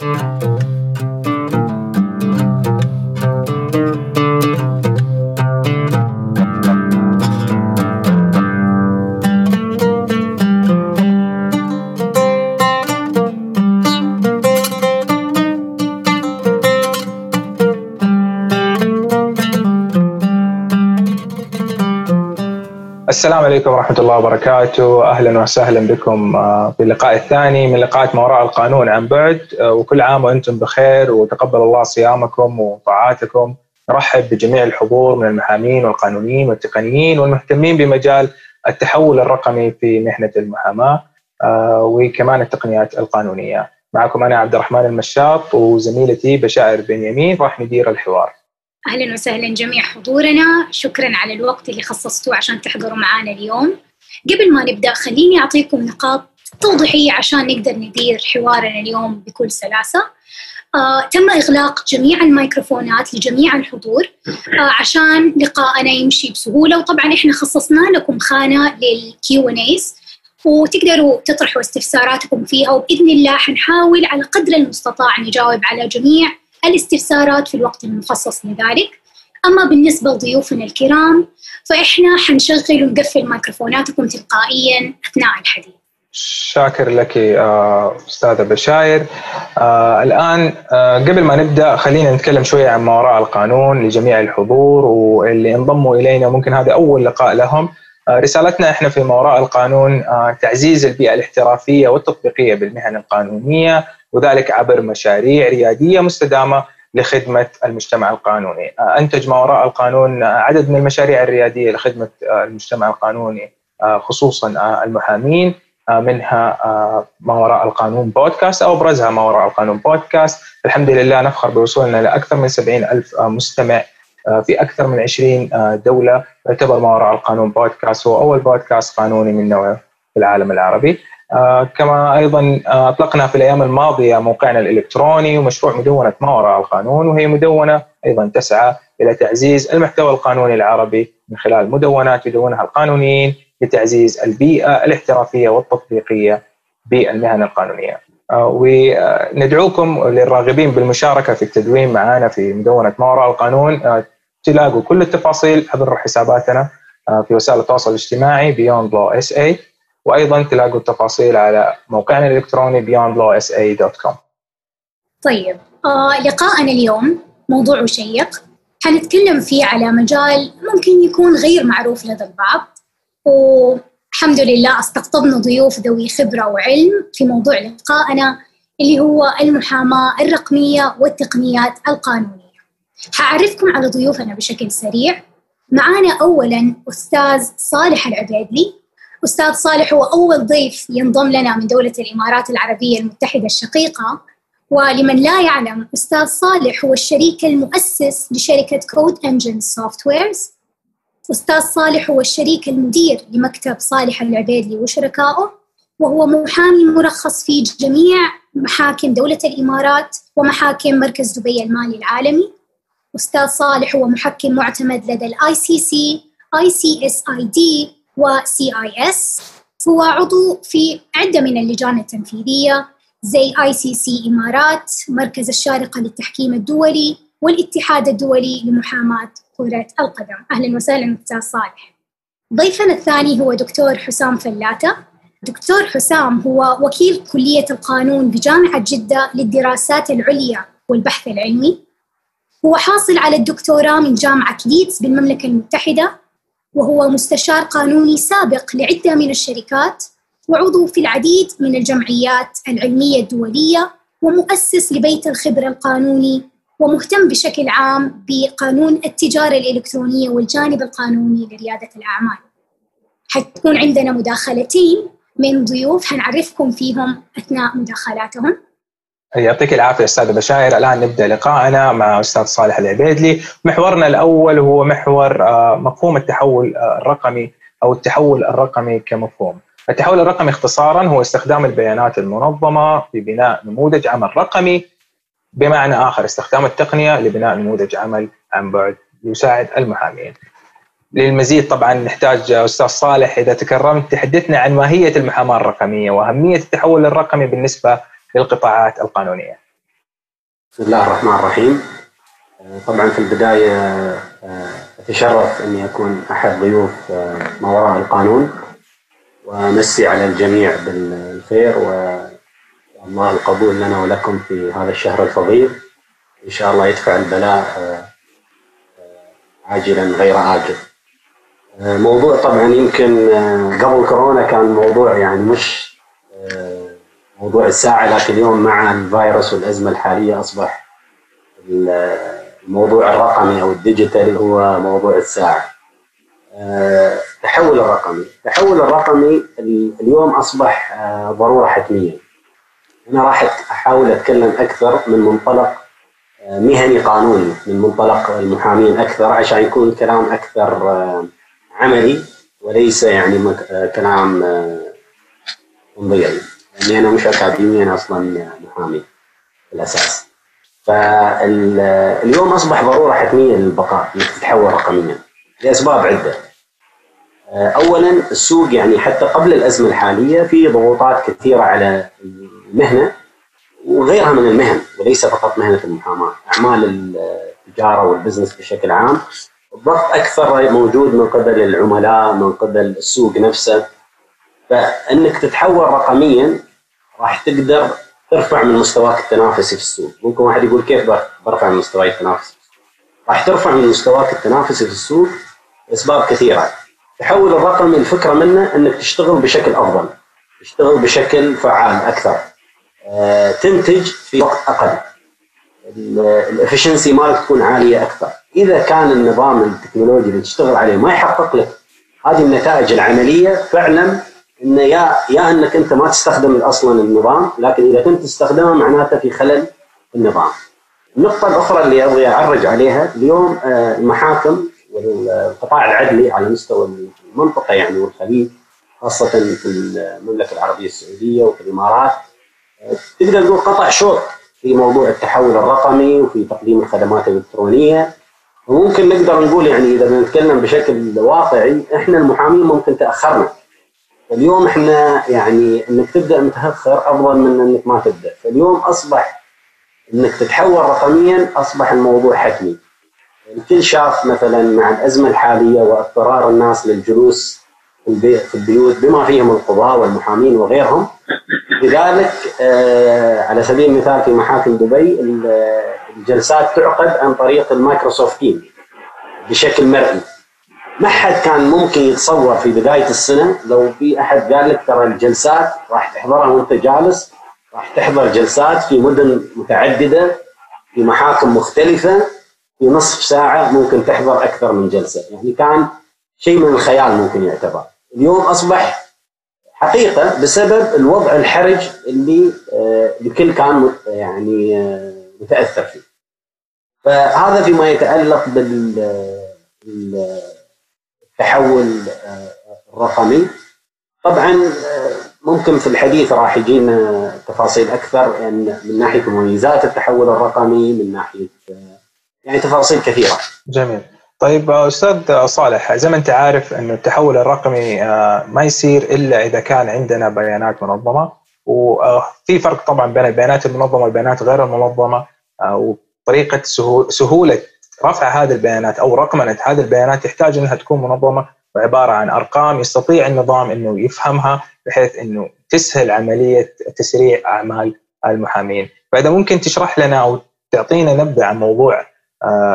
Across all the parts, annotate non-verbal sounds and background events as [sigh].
Música السلام عليكم ورحمة الله وبركاته. أهلا وسهلا بكم آه، في اللقاء الثاني من لقاءات ما وراء القانون عن بعد. آه، وكل عام وأنتم بخير وتقبل الله صيامكم وطاعاتكم. نرحب بجميع الحضور من المحامين والقانونيين والتقنيين والمهتمين بمجال التحول الرقمي في مهنة المحاماة آه، وكمان التقنيات القانونية. معكم أنا عبد الرحمن المشاط وزميلتي بشائر بن يمين راح ندير الحوار. أهلا وسهلا جميع حضورنا. شكرا على الوقت اللي خصصتوه عشان تحضروا معنا اليوم. قبل ما نبدأ خليني أعطيكم نقاط توضيحية عشان نقدر ندير حوارنا اليوم بكل سلاسة. آه، تم إغلاق جميع الميكروفونات لجميع الحضور آه، عشان لقاءنا يمشي بسهولة. وطبعا إحنا خصصنا لكم خانة للكيو إن وتقدروا تطرحوا استفساراتكم فيها. وبإذن الله حنحاول على قدر المستطاع نجاوب على جميع الاستفسارات في الوقت المخصص لذلك. أما بالنسبة لضيوفنا الكرام فإحنا حنشغل ونقفل ميكروفوناتكم تلقائيا أثناء الحديث. شاكر لك أستاذة بشاير. آه الآن آه قبل ما نبدأ خلينا نتكلم شوية عن ما وراء القانون لجميع الحضور واللي انضموا إلينا ممكن هذا أول لقاء لهم. آه رسالتنا إحنا في ما وراء القانون تعزيز البيئة الاحترافية والتطبيقية بالمهن القانونية. وذلك عبر مشاريع ريادية مستدامة لخدمة المجتمع القانوني. انتج ما وراء القانون عدد من المشاريع الريادية لخدمة المجتمع القانوني خصوصا المحامين منها ما وراء القانون بودكاست أو أبرزها ما وراء القانون بودكاست، الحمد لله نفخر بوصولنا لأكثر من 70 ألف مستمع في أكثر من 20 دولة يعتبر ما وراء القانون بودكاست هو أول بودكاست قانوني من نوعه في العالم العربي. آه، كما أيضا آه، أطلقنا في الأيام الماضية موقعنا الإلكتروني ومشروع مدونة ما وراء القانون وهي مدونة أيضا تسعى إلى تعزيز المحتوى القانوني العربي من خلال مدونات يدونها القانونيين لتعزيز البيئة الاحترافية والتطبيقية بالمهن القانونية. آه، وندعوكم للراغبين بالمشاركة في التدوين معنا في مدونة ما وراء القانون تلاقوا كل التفاصيل عبر حساباتنا في وسائل التواصل الاجتماعي Beyond Law SA وأيضا تلاقوا التفاصيل على موقعنا الإلكتروني beyondlawsa.com طيب آه لقاءنا اليوم موضوع شيق. حنتكلم فيه على مجال ممكن يكون غير معروف لدى البعض والحمد لله استقطبنا ضيوف ذوي خبرة وعلم في موضوع لقائنا اللي هو المحاماة الرقمية والتقنيات القانونية. حأعرفكم على ضيوفنا بشكل سريع. معانا أولا أستاذ صالح العبيدلي أستاذ صالح هو أول ضيف ينضم لنا من دولة الإمارات العربية المتحدة الشقيقة. ولمن لا يعلم أستاذ صالح هو الشريك المؤسس لشركة Code Engine Softwares أستاذ صالح هو الشريك المدير لمكتب صالح العبيدلي وشركائه وهو محامي مرخص في جميع محاكم دولة الإمارات ومحاكم مركز دبي المالي العالمي. أستاذ صالح هو محكم معتمد لدى SAD و CAS هو عضو في عدة من اللجان التنفيذية زي اي سي سي إمارات، مركز الشارقة للتحكيم الدولي، والاتحاد الدولي لمحاماة كرة القدم. أهلا وسهلا أستاذ صالح. ضيفنا الثاني هو دكتور حسام فلاتة. دكتور حسام هو وكيل كلية القانون بجامعة جدة للدراسات العليا والبحث العلمي. هو حاصل على الدكتوراه من جامعة ليدز بالمملكة المتحدة وهو مستشار قانوني سابق لعدة من الشركات وعضو في العديد من الجمعيات العلمية الدولية ومؤسس لبيت الخبرة القانوني ومهتم بشكل عام بقانون التجارة الإلكترونية والجانب القانوني لريادة الأعمال. حتكون عندنا مداخلتين من ضيوف حنعرفكم فيهم أثناء مداخلاتهم. يعطيك العافية أستاذ بشاير. الآن نبدأ لقاءنا مع أستاذ صالح العبيدلي. محورنا الأول هو محور آه، مفهوم التحول آه، الرقمي أو التحول الرقمي كمفهوم. التحول الرقمي اختصارا هو استخدام البيانات المنظمة في بناء نموذج عمل رقمي. بمعنى آخر استخدام التقنية لبناء نموذج عمل عن بعد يساعد المحامين. للمزيد طبعا نحتاج أستاذ صالح إذا تكرمت تحدثنا عن ماهية المحاماة الرقمية وأهمية التحول الرقمي بالنسبة للقطاعات القانونية. بسم الله الرحمن الرحيم. طبعا في البداية أتشرف أني أكون أحد ضيوف ما وراء القانون وأمسي على الجميع بالخير والله القبول لنا ولكم في هذا الشهر الفضيل. إن شاء الله يدفع البلاء عاجلا غير آجل. موضوع طبعا يمكن قبل كورونا كان موضوع يعني مش موضوع الساعة لكن اليوم مع الفيروس والأزمة الحالية أصبح الموضوع الرقمي أو الديجيتال هو موضوع الساعة. التحول الرقمي. التحول الرقمي اليوم أصبح ضرورة حتمية. أنا راح أحاول أتكلم أكثر من منطلق مهني قانوني من منطلق المحامين أكثر عشان يكون الكلام أكثر عملي وليس يعني كلام تنظيري لاني أنا مش اكاديمي أنا أصلا محامي في الاساس فاليوم أصبح ضرورة حتمية للبقاء إنك تتحول رقميا لأسباب عدة. اولا السوق يعني حتى قبل الأزمة الحالية في ضغوطات كثيرة على المهنة وغيرها من المهن وليس فقط مهنة المحاماة أعمال التجارة وال business بشكل عام. الضغط أكثر موجود من قبل العملاء من قبل السوق نفسه. فإنك تتحول رقميا راح تقدر ترفع من مستواك التنافسي في السوق. ممكن واحد يقول كيف برفع من مستواي التنافسي؟ راح ترفع من مستواك التنافسي في السوق لأسباب كثيرة. التحول الرقمي الفكرة منه إنك تشتغل بشكل أفضل تشتغل بشكل فعال أكثر. أه، تنتج في وقت أقل. ال efficiency مالك تكون عالية أكثر. إذا كان النظام التكنولوجي اللي تشتغل عليه ما يحقق لك هذه النتائج العملية فعلا انه يا يا إنك أنت ما تستخدم أصلا النظام لكن إذا كنت تستخدمه معناته في خلل النظام. النقطة الأخرى اللي أبغي أعرج عليها اليوم المحاكم والقطاع العدلي على مستوى المنطقة يعني والخليج خاصة في المملكة العربية السعودية وفي الإمارات تقدر تقول قطع شوط في موضوع التحول الرقمي وفي تقديم الخدمات الإلكترونية وممكن نقدر نقول يعني إذا بنتكلم بشكل واقعي إحنا المحامين ممكن تأخرنا اليوم إحنا يعني إنك تبدأ متأخر أفضل من إنك ما تبدأ. فاليوم أصبح إنك تتحول رقميا أصبح الموضوع حتمي. الكل شاف مثلا مع الأزمة الحالية واضطرار الناس للجلوس في البيوت بما فيهم القضاة والمحامين وغيرهم. لذلك آه على سبيل المثال في محاكم دبي الجلسات تعقد عن طريق ال Microsoft Team بشكل مرئي. ما حد كان ممكن يتصور في بداية السنة لو في أحد قال لك ترى الجلسات راح تحضرها وأنت جالس راح تحضر جلسات في مدن متعددة في محاكم مختلفة في نصف ساعة ممكن تحضر أكثر من جلسة. يعني كان شيء من الخيال ممكن يعتبر. اليوم أصبح حقيقة بسبب الوضع الحرج اللي آه الكل كان يعني آه متأثر فيه. فهذا فيما يتعلق بال التحول الرقمي طبعا ممكن في الحديث راح يجينا تفاصيل أكثر يعني من ناحية مميزات التحول الرقمي من ناحية يعني تفاصيل كثيرة. جميل. طيب أستاذ صالح زي ما أنت عارف انه التحول الرقمي ما يصير إلا إذا كان عندنا بيانات منظمة وفي فرق طبعا بين البيانات المنظمة والبيانات غير المنظمة وطريقة سهولة رفع هذه البيانات أو رقمنة هذه البيانات يحتاج إنها تكون منظمة وعبارة عن أرقام يستطيع النظام إنه يفهمها بحيث إنه تسهل عملية تسريع أعمال المحامين، فإذا ممكن تشرح لنا أو تعطينا نبذة عن موضوع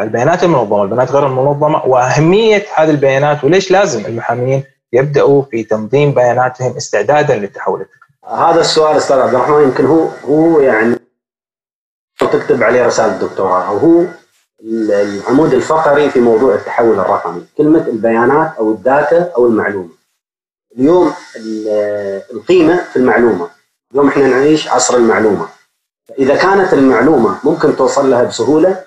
البيانات المنظمة، البيانات غير المنظمة وأهمية هذه البيانات وليش لازم المحامين يبدأوا في تنظيم بياناتهم استعدادا للتحول. هذا السؤال أستاذ عبد الرحمن يمكن هو هو يعني تكتب عليه رسالة دكتوراه أو هو العمود الفقري في موضوع التحول الرقمي كلمة البيانات أو الداتا أو المعلومة. اليوم القيمة في المعلومة. اليوم إحنا نعيش عصر المعلومة. إذا كانت المعلومة ممكن توصل لها بسهولة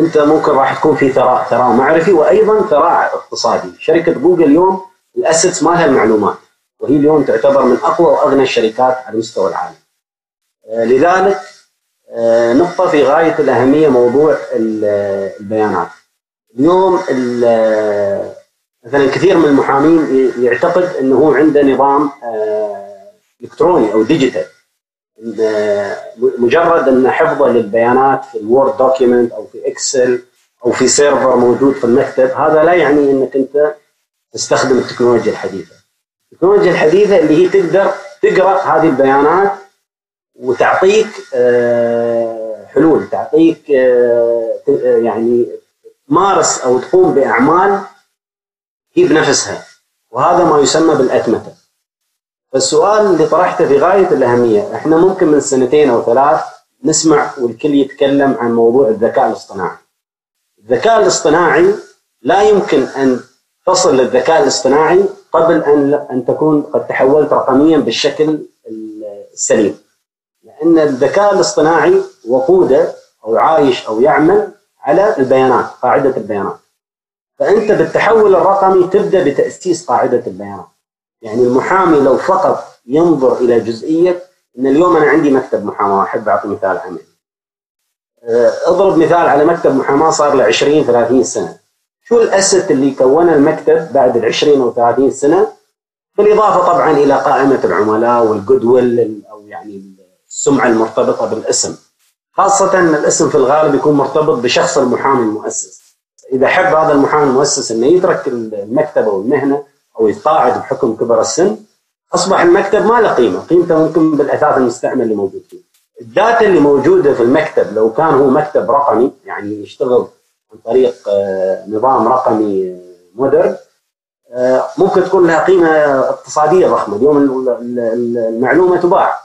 أنت ممكن راح تكون في ثراء ثراء معرفي وأيضا ثراء اقتصادي. شركة جوجل اليوم ال assets مالها المعلومات وهي اليوم تعتبر من أقوى وأغنى الشركات على مستوى العالم. لذلك نقطة في غاية الأهمية موضوع البيانات اليوم مثلا كثير من المحامين يعتقد أنه هو عنده نظام إلكتروني أو digital مجرد إن حفظه للبيانات في ال Word document أو في Excel أو في سيرفر موجود في المكتب هذا لا يعني إنك أنت تستخدم التكنولوجيا الحديثة. التكنولوجيا الحديثة اللي هي تقدر تقرأ هذه البيانات وتعطيك آه، حلول تعطيك آه، يعني تمارس أو تقوم بأعمال هي بنفسها وهذا ما يسمى بالأتمتة. فالسؤال اللي طرحته في غاية الأهمية، إحنا ممكن من سنتين أو ثلاث نسمع والكل يتكلم عن موضوع الذكاء الاصطناعي. الذكاء الاصطناعي لا يمكن أن تصل للذكاء الاصطناعي قبل أن أن تكون قد تحولت رقميا بالشكل السليم. لأن الذكاء الاصطناعي وقوده أو عايش أو يعمل على البيانات، قاعدة البيانات. فأنت بالتحول الرقمي تبدأ بتأسيس قاعدة البيانات. يعني المحامي لو فقط ينظر إلى جزئية إن اليوم أنا عندي مكتب محاماة أحب أعطي مثال عملي. آه، أضرب مثال على مكتب محاماة صار له 20 30 سنة. شو الأسد اللي كونه المكتب بعد ال 20 أو 30 سنة؟ بالإضافة طبعا إلى قائمة العملاء والجود ويل أو يعني السمعه المرتبطة بالاسم. خاصة إن الاسم في الغالب يكون مرتبط بشخص المحامي المؤسس. إذا حب هذا المحامي المؤسس إنه يترك المكتب أو المهنة أو يتقاعد بحكم كبر السن أصبح المكتب ما له قيمة، قيمته ممكن بالأثاث المستعمل اللي موجود فيه. الداتا اللي موجودة في المكتب لو كان هو مكتب رقمي يعني يشتغل عن طريق آه، نظام رقمي مودرن آه، ممكن تكون لها قيمة اقتصادية ضخمة، اليوم المعلومة تباع.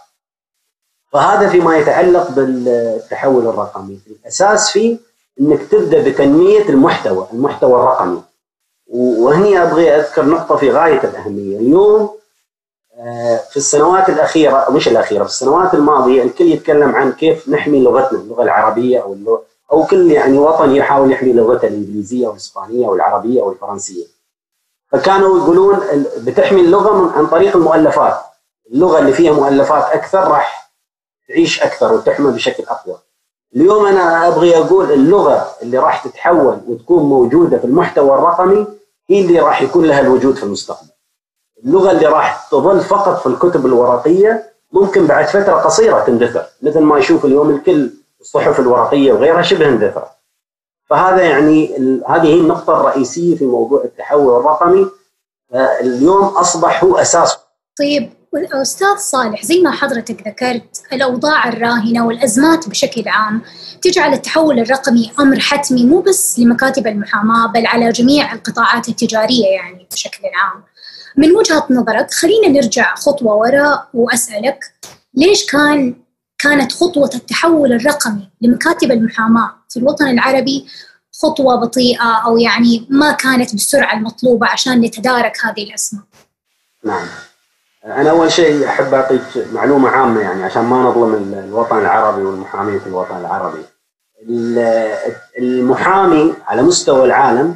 فهذا فيما يتعلق بالتحول الرقمي، الأساس فيه إنك تبدأ بتنمية المحتوى، المحتوى الرقمي. وهني أبغي أذكر نقطة في غاية الأهمية، اليوم آه، في السنوات الأخيرة مش الأخيرة في السنوات الماضية الكل يتكلم عن كيف نحمي لغتنا اللغة العربية أو اللغة أو كل يعني وطن يحاول يحمي لغته الإنجليزية والاسبانيه والعربيه والفرنسيه. فكانوا يقولون بتحمي اللغة من عن طريق المؤلفات. اللغة اللي فيها مؤلفات أكثر راح تعيش أكثر وتحمى بشكل أقوى. اليوم أنا أبغي أقول اللغة اللي راح تتحول وتكون موجودة في المحتوى الرقمي هي اللي راح يكون لها الوجود في المستقبل. اللغة اللي راح تظل فقط في الكتب الورقية ممكن بعد فترة قصيرة تندثر مثل ما يشوف اليوم الكل الصحف الورقية وغيرها شبه اندثرت. فهذا يعني هذه هي النقطة الرئيسية في موضوع التحول الرقمي اليوم أصبح هو أساس طيب أستاذ صالح زي ما حضرتك ذكرت الأوضاع الراهنة والأزمات بشكل عام تجعل التحول الرقمي أمر حتمي مو بس لمكاتب المحاماة بل على جميع القطاعات التجارية يعني بشكل عام. من وجهة نظرك خلينا نرجع خطوة وراء وأسألك ليش كان كانت خطوة التحول الرقمي لمكاتب المحاماة في الوطن العربي خطوة بطيئة أو يعني ما كانت بالسرعة المطلوبة عشان نتدارك هذه الأزمة؟ نعم. أنا أول شيء أحب أعطيك معلومة عامة يعني عشان ما نظلم الوطن العربي والمحامين في الوطن العربي. المحامي على مستوى العالم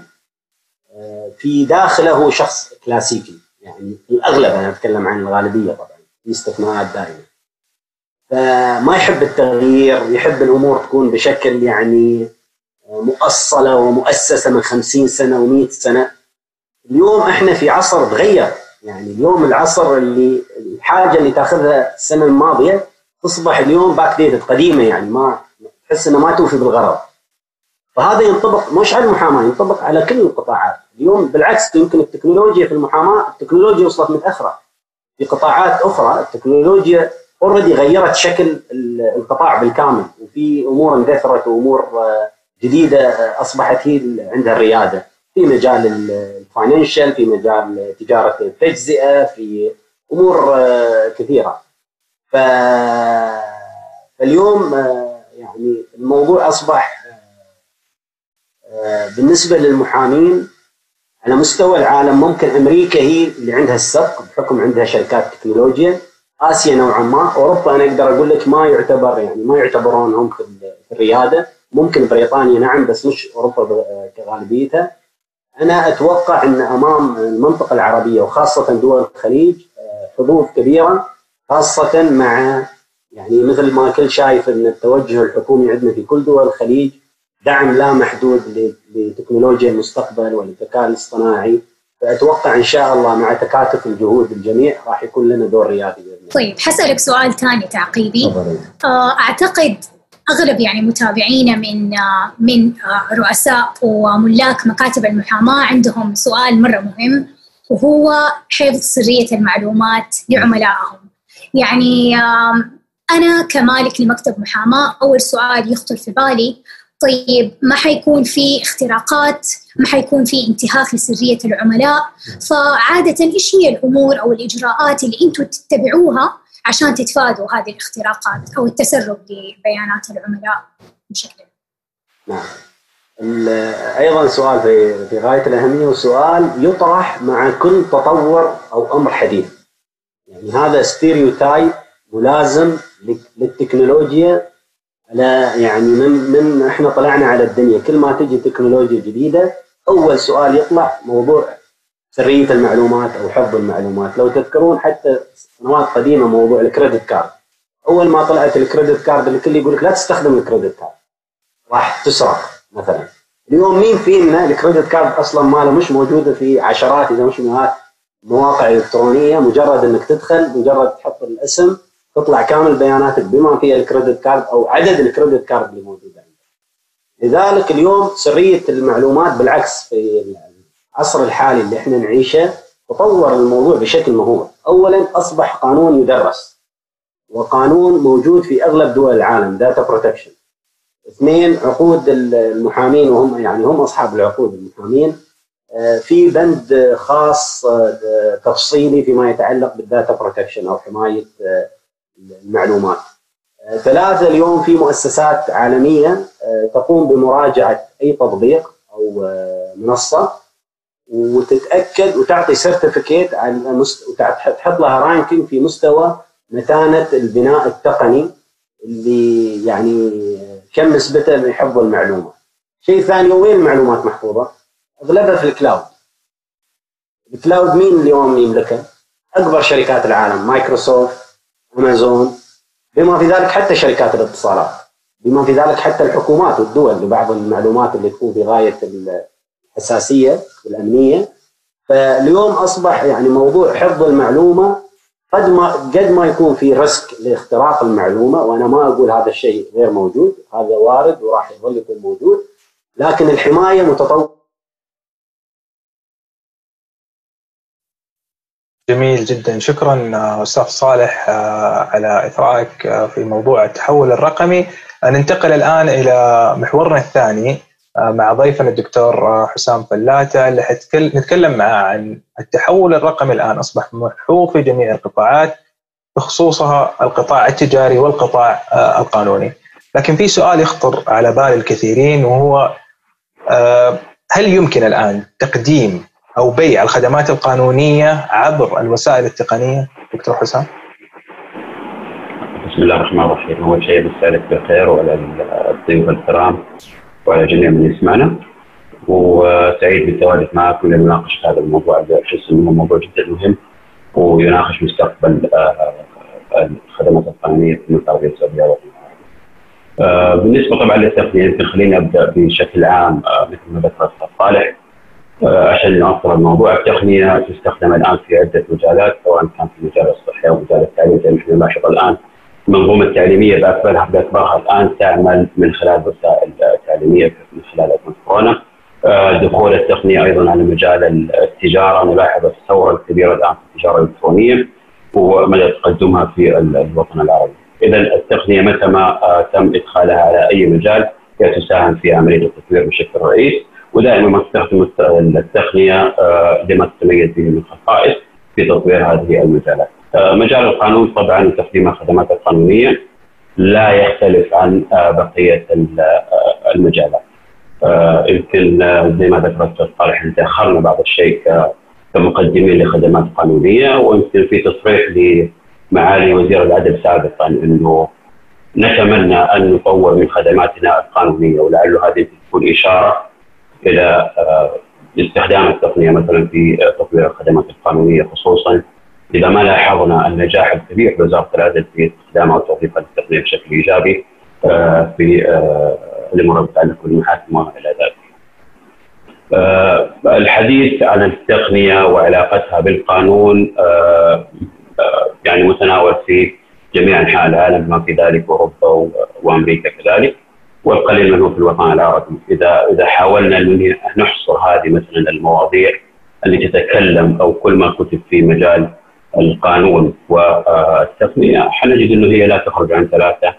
آه، في داخله شخص كلاسيكي يعني الأغلب أنا أتكلم عن الغالبية طبعا في استثناءات دائما. فما يحب التغيير يحب الأمور تكون بشكل يعني مؤصلة ومؤسسة من خمسين سنة و100 سنة. اليوم إحنا في عصر تغير. يعني اليوم العصر اللي الحاجة اللي تاخذها السنة الماضية تصبح اليوم باك ديتد قديمة يعني ما تحس انها ما توفي بالغرض. فهذا ينطبق مش على المحاماة ينطبق على كل القطاعات. اليوم بالعكس يمكن التكنولوجيا في المحاماة التكنولوجيا وصلت متاخره في قطاعات أخرى التكنولوجيا already غيرت شكل القطاع بالكامل. وفي أمور اندثرت وأمور آه، جديدة آه، أصبحت هي عندها الريادة. في مجال ال financial في مجال تجارة التجزئه في أمور آه، كثيرة. ف فاليوم يعني الموضوع أصبح بالنسبة للمحامين على مستوى العالم ممكن أمريكا هي اللي عندها السبق بحكم عندها شركات تكنولوجيا. آسيا نوعا ما. أوروبا أنا أقدر أقول لك ما يعتبر يعني ما يعتبرونهم في الريادة. ممكن بريطانيا نعم بس مش أوروبا كغالبيتها. أنا أتوقع أن أمام المنطقة العربية وخاصة دول الخليج حظوظ كبيرة خاصة مع يعني مثل ما كل شايف أن التوجه الحكومي عندنا في كل دول الخليج دعم لا محدود لتكنولوجيا المستقبل والذكاء الاصطناعي. فأتوقع إن شاء الله مع تكاتف الجهود الجميع راح يكون لنا دور ريادي بإذن طيب حسألك سؤال ثاني تعقيبي. آه، أعتقد أغلب يعني متابعينا من من رؤساء وملاك مكاتب المحاماة عندهم سؤال مرة مهم وهو حفظ سرية المعلومات لعملائهم. يعني أنا كمالك لمكتب محاماة أول سؤال يخطر في بالي طيب ما حيكون في اختراقات؟ ما حيكون في انتهاك لسرية العملاء؟ فعادة إيش هي الأمور أو الإجراءات اللي أنتم تتبعوها عشان تتفادوا هذه الاختراقات أو التسرب ببيانات العملاء بشكل نعم. أيضا سؤال في في غاية الأهمية وسؤال يطرح مع كل تطور أو أمر حديث. يعني هذا stereotype ملازم للتكنولوجيا على يعني من من إحنا طلعنا على الدنيا. كل ما تجي تكنولوجيا جديدة أول سؤال يطلع موضوع سرية المعلومات أو حفظ المعلومات. لو تذكرون حتى سنوات قديمة موضوع ال credit card. أول ما طلعت ال credit card الكل يقول لك لا تستخدم ال credit card. راح تسرق مثلا. اليوم مين فينا ال credit card أصلا ماله مش موجودة في عشرات إذا مش مئات مواقع إلكترونية. مجرد إنك تدخل مجرد تحط الاسم تطلع كامل بياناتك بما فيها ال credit card أو عدد ال credit card اللي موجوده عندك. لذلك اليوم سرية المعلومات بالعكس في العصر الحالي اللي إحنا نعيشه تطور الموضوع بشكل مهول، اولا أصبح قانون يدرس وقانون موجود في أغلب دول العالم data protection. اثنين عقود المحامين وهم يعني هم أصحاب العقود المحامين. آه، في بند خاص آه، تفصيلي فيما يتعلق بال data protection أو حماية آه، المعلومات. ثلاثة اليوم في مؤسسات عالمية تقوم بمراجعة أي تطبيق أو منصة وتتأكد وتعطي certificate على مست... تحط لها ranking في مستوى متانة البناء التقني اللي يعني كم نسبته من حفظ المعلومة. شيء ثاني وين المعلومات محفوظة؟ أغلبها في ال cloud. ال cloud مين اليوم يملكه؟ أكبر شركات العالم Microsoft Amazon بما في ذلك حتى شركات الاتصالات بما في ذلك حتى الحكومات والدول لبعض المعلومات اللي تكون في غاية الحساسيه والأمنية. فاليوم أصبح يعني موضوع حفظ المعلومة قد ما قد ما يكون في ريسك لاختراق المعلومة وأنا ما أقول هذا الشيء غير موجود هذا وارد وراح يظل يكون موجود. لكن الحماية متطوره جميل جدا. شكرا أستاذ صالح على اثرائك في موضوع التحول الرقمي. ننتقل الآن إلى محورنا الثاني. مع ضيفنا الدكتور حسام فلاته اللي نتكلم معاه عن التحول الرقمي الآن أصبح ملحوظ في جميع القطاعات بخصوصها القطاع التجاري والقطاع القانوني. لكن في سؤال يخطر على بال الكثيرين وهو هل يمكن الآن تقديم أو بيع الخدمات القانونية عبر الوسائل التقنية دكتور حسام؟ بسم الله الرحمن الرحيم أول شيء بسالك بالخير وعلى الضيوف الكرام وعلى جميع من يسمعنا. وسعيد بالتواجد معكم لنناقش هذا الموضوع. احس إنه موضوع جدا مهم ويناقش مستقبل آه، الخدمات القانونية في المنطقة العربية السعودية آه، بالنسبة طبعا للتقنية يمكن خليني أبدأ بشكل عام آه، مثل ما ذكر صالح. آه، عشان نعصر الموضوع التقنية تستخدم الآن في عدة مجالات سواء كان في مجال الصحه أو مجال التعليم زي ما إحنا نلاحظ الآن. المنظومه التعليميه باكملها بأكبرها الآن تعمل من خلال وسائل تعليميه من خلال أزمة كورونا آه، دخول التقنية أيضا على مجال التجارة نلاحظ الثوره الكبيره الآن في التجارة الإلكترونية ومدى تقدمها في الوطن العربي. اذا التقنية متى ما آه، تم إدخالها على أي مجال هي تساهم في عملية التطوير بشكل رئيس ودائما ما تستخدم التقنية آه، لما تتميز به من خصائص في تطوير هذه المجالات. آه، مجال القانون طبعا وتقديم الخدمات القانونية لا يختلف عن آه، بقية المجالات. يمكن زي ما ذكرت صالح تأخرنا بعض الشيء كمقدمين لخدمات قانونية ويمكن في تصريح لمعالي وزير العدل سابقا إنه نتمنى أن نطور من خدماتنا القانونية ولعل هذه تكون إشارة إلى آه، استخدام التقنية مثلا في تطوير الخدمات القانونية خصوصا إذا ما لاحظنا النجاح الكبير لوزارة العدل في استخدام أو توظيف التقنية بشكل إيجابي آه، في آه، الأمور المتعلقه بالمحاكم وما إلى ذلك. الحديث عن التقنية وعلاقتها بالقانون يعني متناول في جميع أنحاء العالم بما في ذلك أوروبا وأمريكا كذلك والقليل منه في الوطن العربي إذا إذا حاولنا أن نحصر هذه مثلا المواضيع اللي تتكلم أو كل ما كتب في مجال القانون والتقنيه حنجد إنه هي لا تخرج عن ثلاثة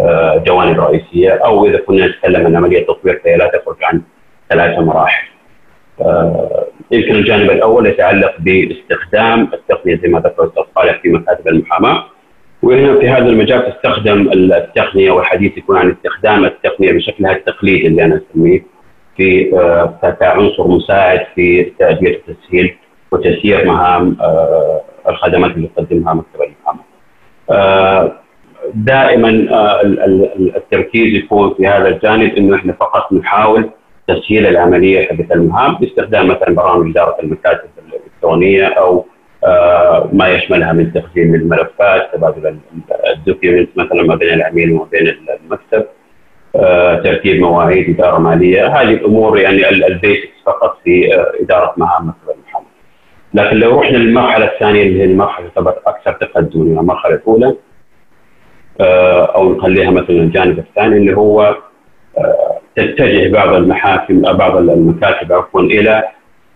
آه، جوانب رئيسية أو إذا كنا نتكلم عن عملية تطوير فهي لا تخرج عن ثلاثة مراحل. آه، يمكن الجانب الأول يتعلق باستخدام التقنية زي ما ذكر الاستاذ صالح في مكاتب المحاماة وهنا في هذا المجال تستخدم التقنية والحديث يكون عن استخدام التقنية بشكلها التقليدي اللي أنا أسميه في آه، كعنصر مساعد في تأدية وتسهيل وتسيير مهام الخدمات اللي تقدمها مكتب المحاماه. دائما آه، التركيز يكون في هذا الجانب إنه إحنا فقط نحاول تسهيل العملية حقت المهام باستخدام مثلا برامج إدارة المكاتب الإلكترونية أو آه، ما يشملها من تخزين الملفات تبادل ال documents مثلا ما بين العميل وما بين المكتب آه، ترتيب مواعيد إدارة مالية هذه الأمور يعني ال basics فقط في إدارة مهام مكتب لكن لو رحنا للمرحلة الثانية اللي هي المرحلة تعتبر أكثر تقدما المرحلة الأولى آه، أو نخليها مثلا الجانب الثاني اللي هو آه، تتجه بعض المحاكم بعض المكاتب عفوا إلى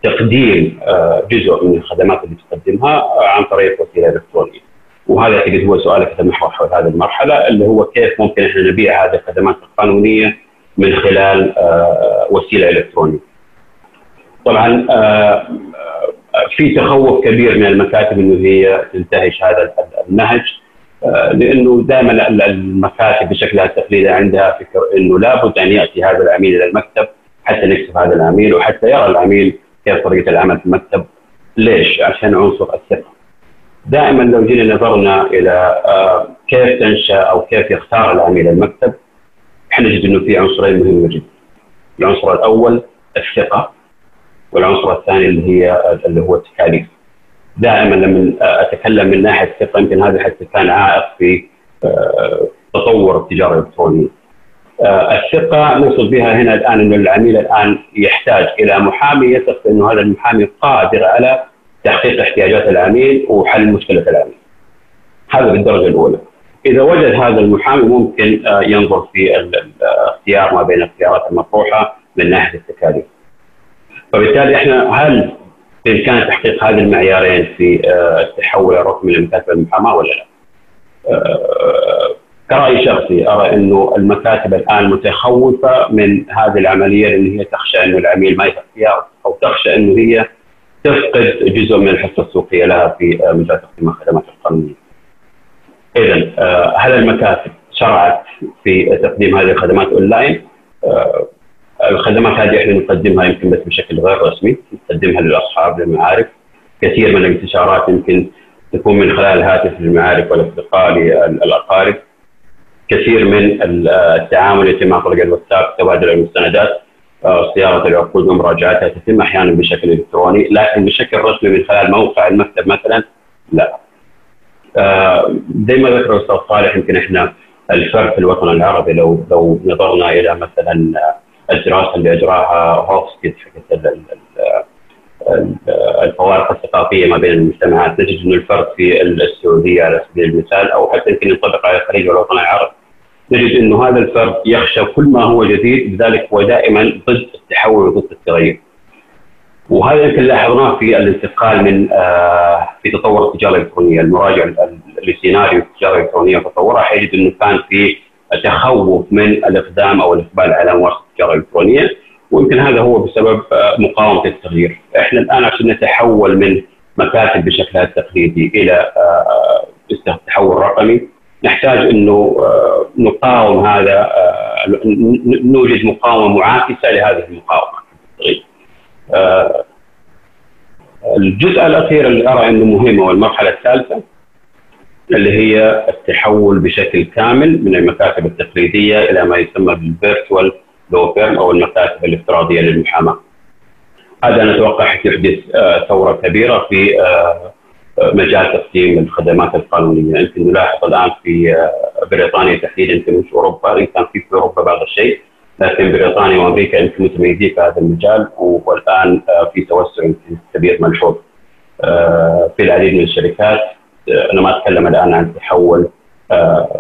تقديم آه، جزء من الخدمات اللي تقدمها عن طريق وسيلة إلكترونية. وهذا اعتقد هو سؤالك المحور حول هذه المرحلة اللي هو كيف ممكن إحنا نبيع هذه الخدمات القانونية من خلال وسيلة إلكترونية. طبعا في تخوف كبير من المكاتب انه هي تنتهج هذا النهج آه، لأنه دائما المكاتب بشكلها التقليدي عندها فكر إنه لابد أن يأتي هذا العميل إلى المكتب حتى نكسب هذا العميل وحتى يرى العميل كيف طريقة العمل في المكتب ليش؟ عشان عنصر الثقة. دائما لو جينا نظرنا إلى آه، كيف تنشأ أو كيف يختار العميل المكتب حنجد إنه في عنصرين مهمه جدا. العنصر الأول الثقة والعنصر الثاني اللي هي اللي هو التكاليف. دائما لما أتكلم من ناحية الثقة يمكن هذا حتى كان عائق في آه، تطور التجارة الإلكترونية. آه، الثقة نقصد بها هنا الآن إنه العميل الآن يحتاج إلى محامي يثق إنه هذا المحامي قادر على تحقيق احتياجات العميل وحل مشكلة العميل. هذا بالدرجة الأولى. إذا وجد هذا المحامي ممكن آه، ينظر في الاختيار ما بين الخيارات المطروحة من ناحية التكاليف. فبالتالي إحنا هل بامكان تحقيق هذه المعيارين في آه، التحول الرقمي لمكاتب المحاماة ولا لا؟ آه، كرأي شخصي أرى إنه المكاتب الآن متخوفة من هذه العملية لأن هي تخشى إنه العميل ما يثق أو تخشى إنه هي تفقد جزء من الحصة السوقية لها في آه، مجال تقديم الخدمات القانونية. اذا هل المكاتب شرعت في تقديم هذه الخدمات أونلاين؟ الخدمات هذه إحنا نقدمها يمكن بس بشكل غير رسمي نقدمها للأصحاب للمعارف. كثير من الانتشارات يمكن تكون من خلال الهاتف للمعارف والأصدقاء للاقارب كثير من التعامل يتم عن طريق الواتساب تبادل المستندات آه، صياغة العقود ومراجعتها تتم أحيانا بشكل إلكتروني لكن بشكل رسمي من خلال موقع المكتب مثلا لا. آه، زي ما ذكر الأستاذ صالح يمكن إحنا الفرق في الوطن العربي لو لو نظرنا إلى مثلا الدراسة اللي أجراها هوفسكيت حقت الفوارق الثقافية ما بين المجتمعات. نجد إنه الفرق في السعودية على سبيل المثال أو حتى يمكن ينطبق على الخليج والوطن العربي. نجد إنه هذا الفرد يخشى كل ما هو جديد لذلك هو دائما ضد التحول وضد التغير. وهذا يمكن لاحظناه في الانتقال من آه في تطور التجارة الإلكترونية، المراجع لسيناريو التجارة الإلكترونية وتطورها حيجد إنه كان في تخوف من الإقدام أو الإقبال على ممارسه التجاره الإلكترونية ويمكن هذا هو بسبب آه، مقاومة التغيير، إحنا الآن عشان نتحول من مكاتب بشكلها التقليدي إلى آه، التحول الرقمي نحتاج إنه آه، نقاوم هذا نوجد مقاومة معاكسة لهذه المقاومة. الجزء الأخير اللي أرى إنه مهم هو المرحلة الثالثة. اللي هي التحول بشكل كامل من المكاتب التقليدية إلى ما يسمى بالفيرتوال لو فيرم أو المكاتب الافتراضية للمحاماة. هذا نتوقع حيحدث آه، ثورة كبيرة في آه، مجال تقديم الخدمات القانونية، يمكن نلاحظ الآن في آه، بريطانيا تحديدا يمكن مش أوروبا، ان كان في في أوروبا بعض الشيء، لكن بريطانيا وأمريكا يمكن متميزين في هذا المجال والآن في توسع كبير ملحوظ في العديد من الشركات أنا ما أتكلم الآن عن تحول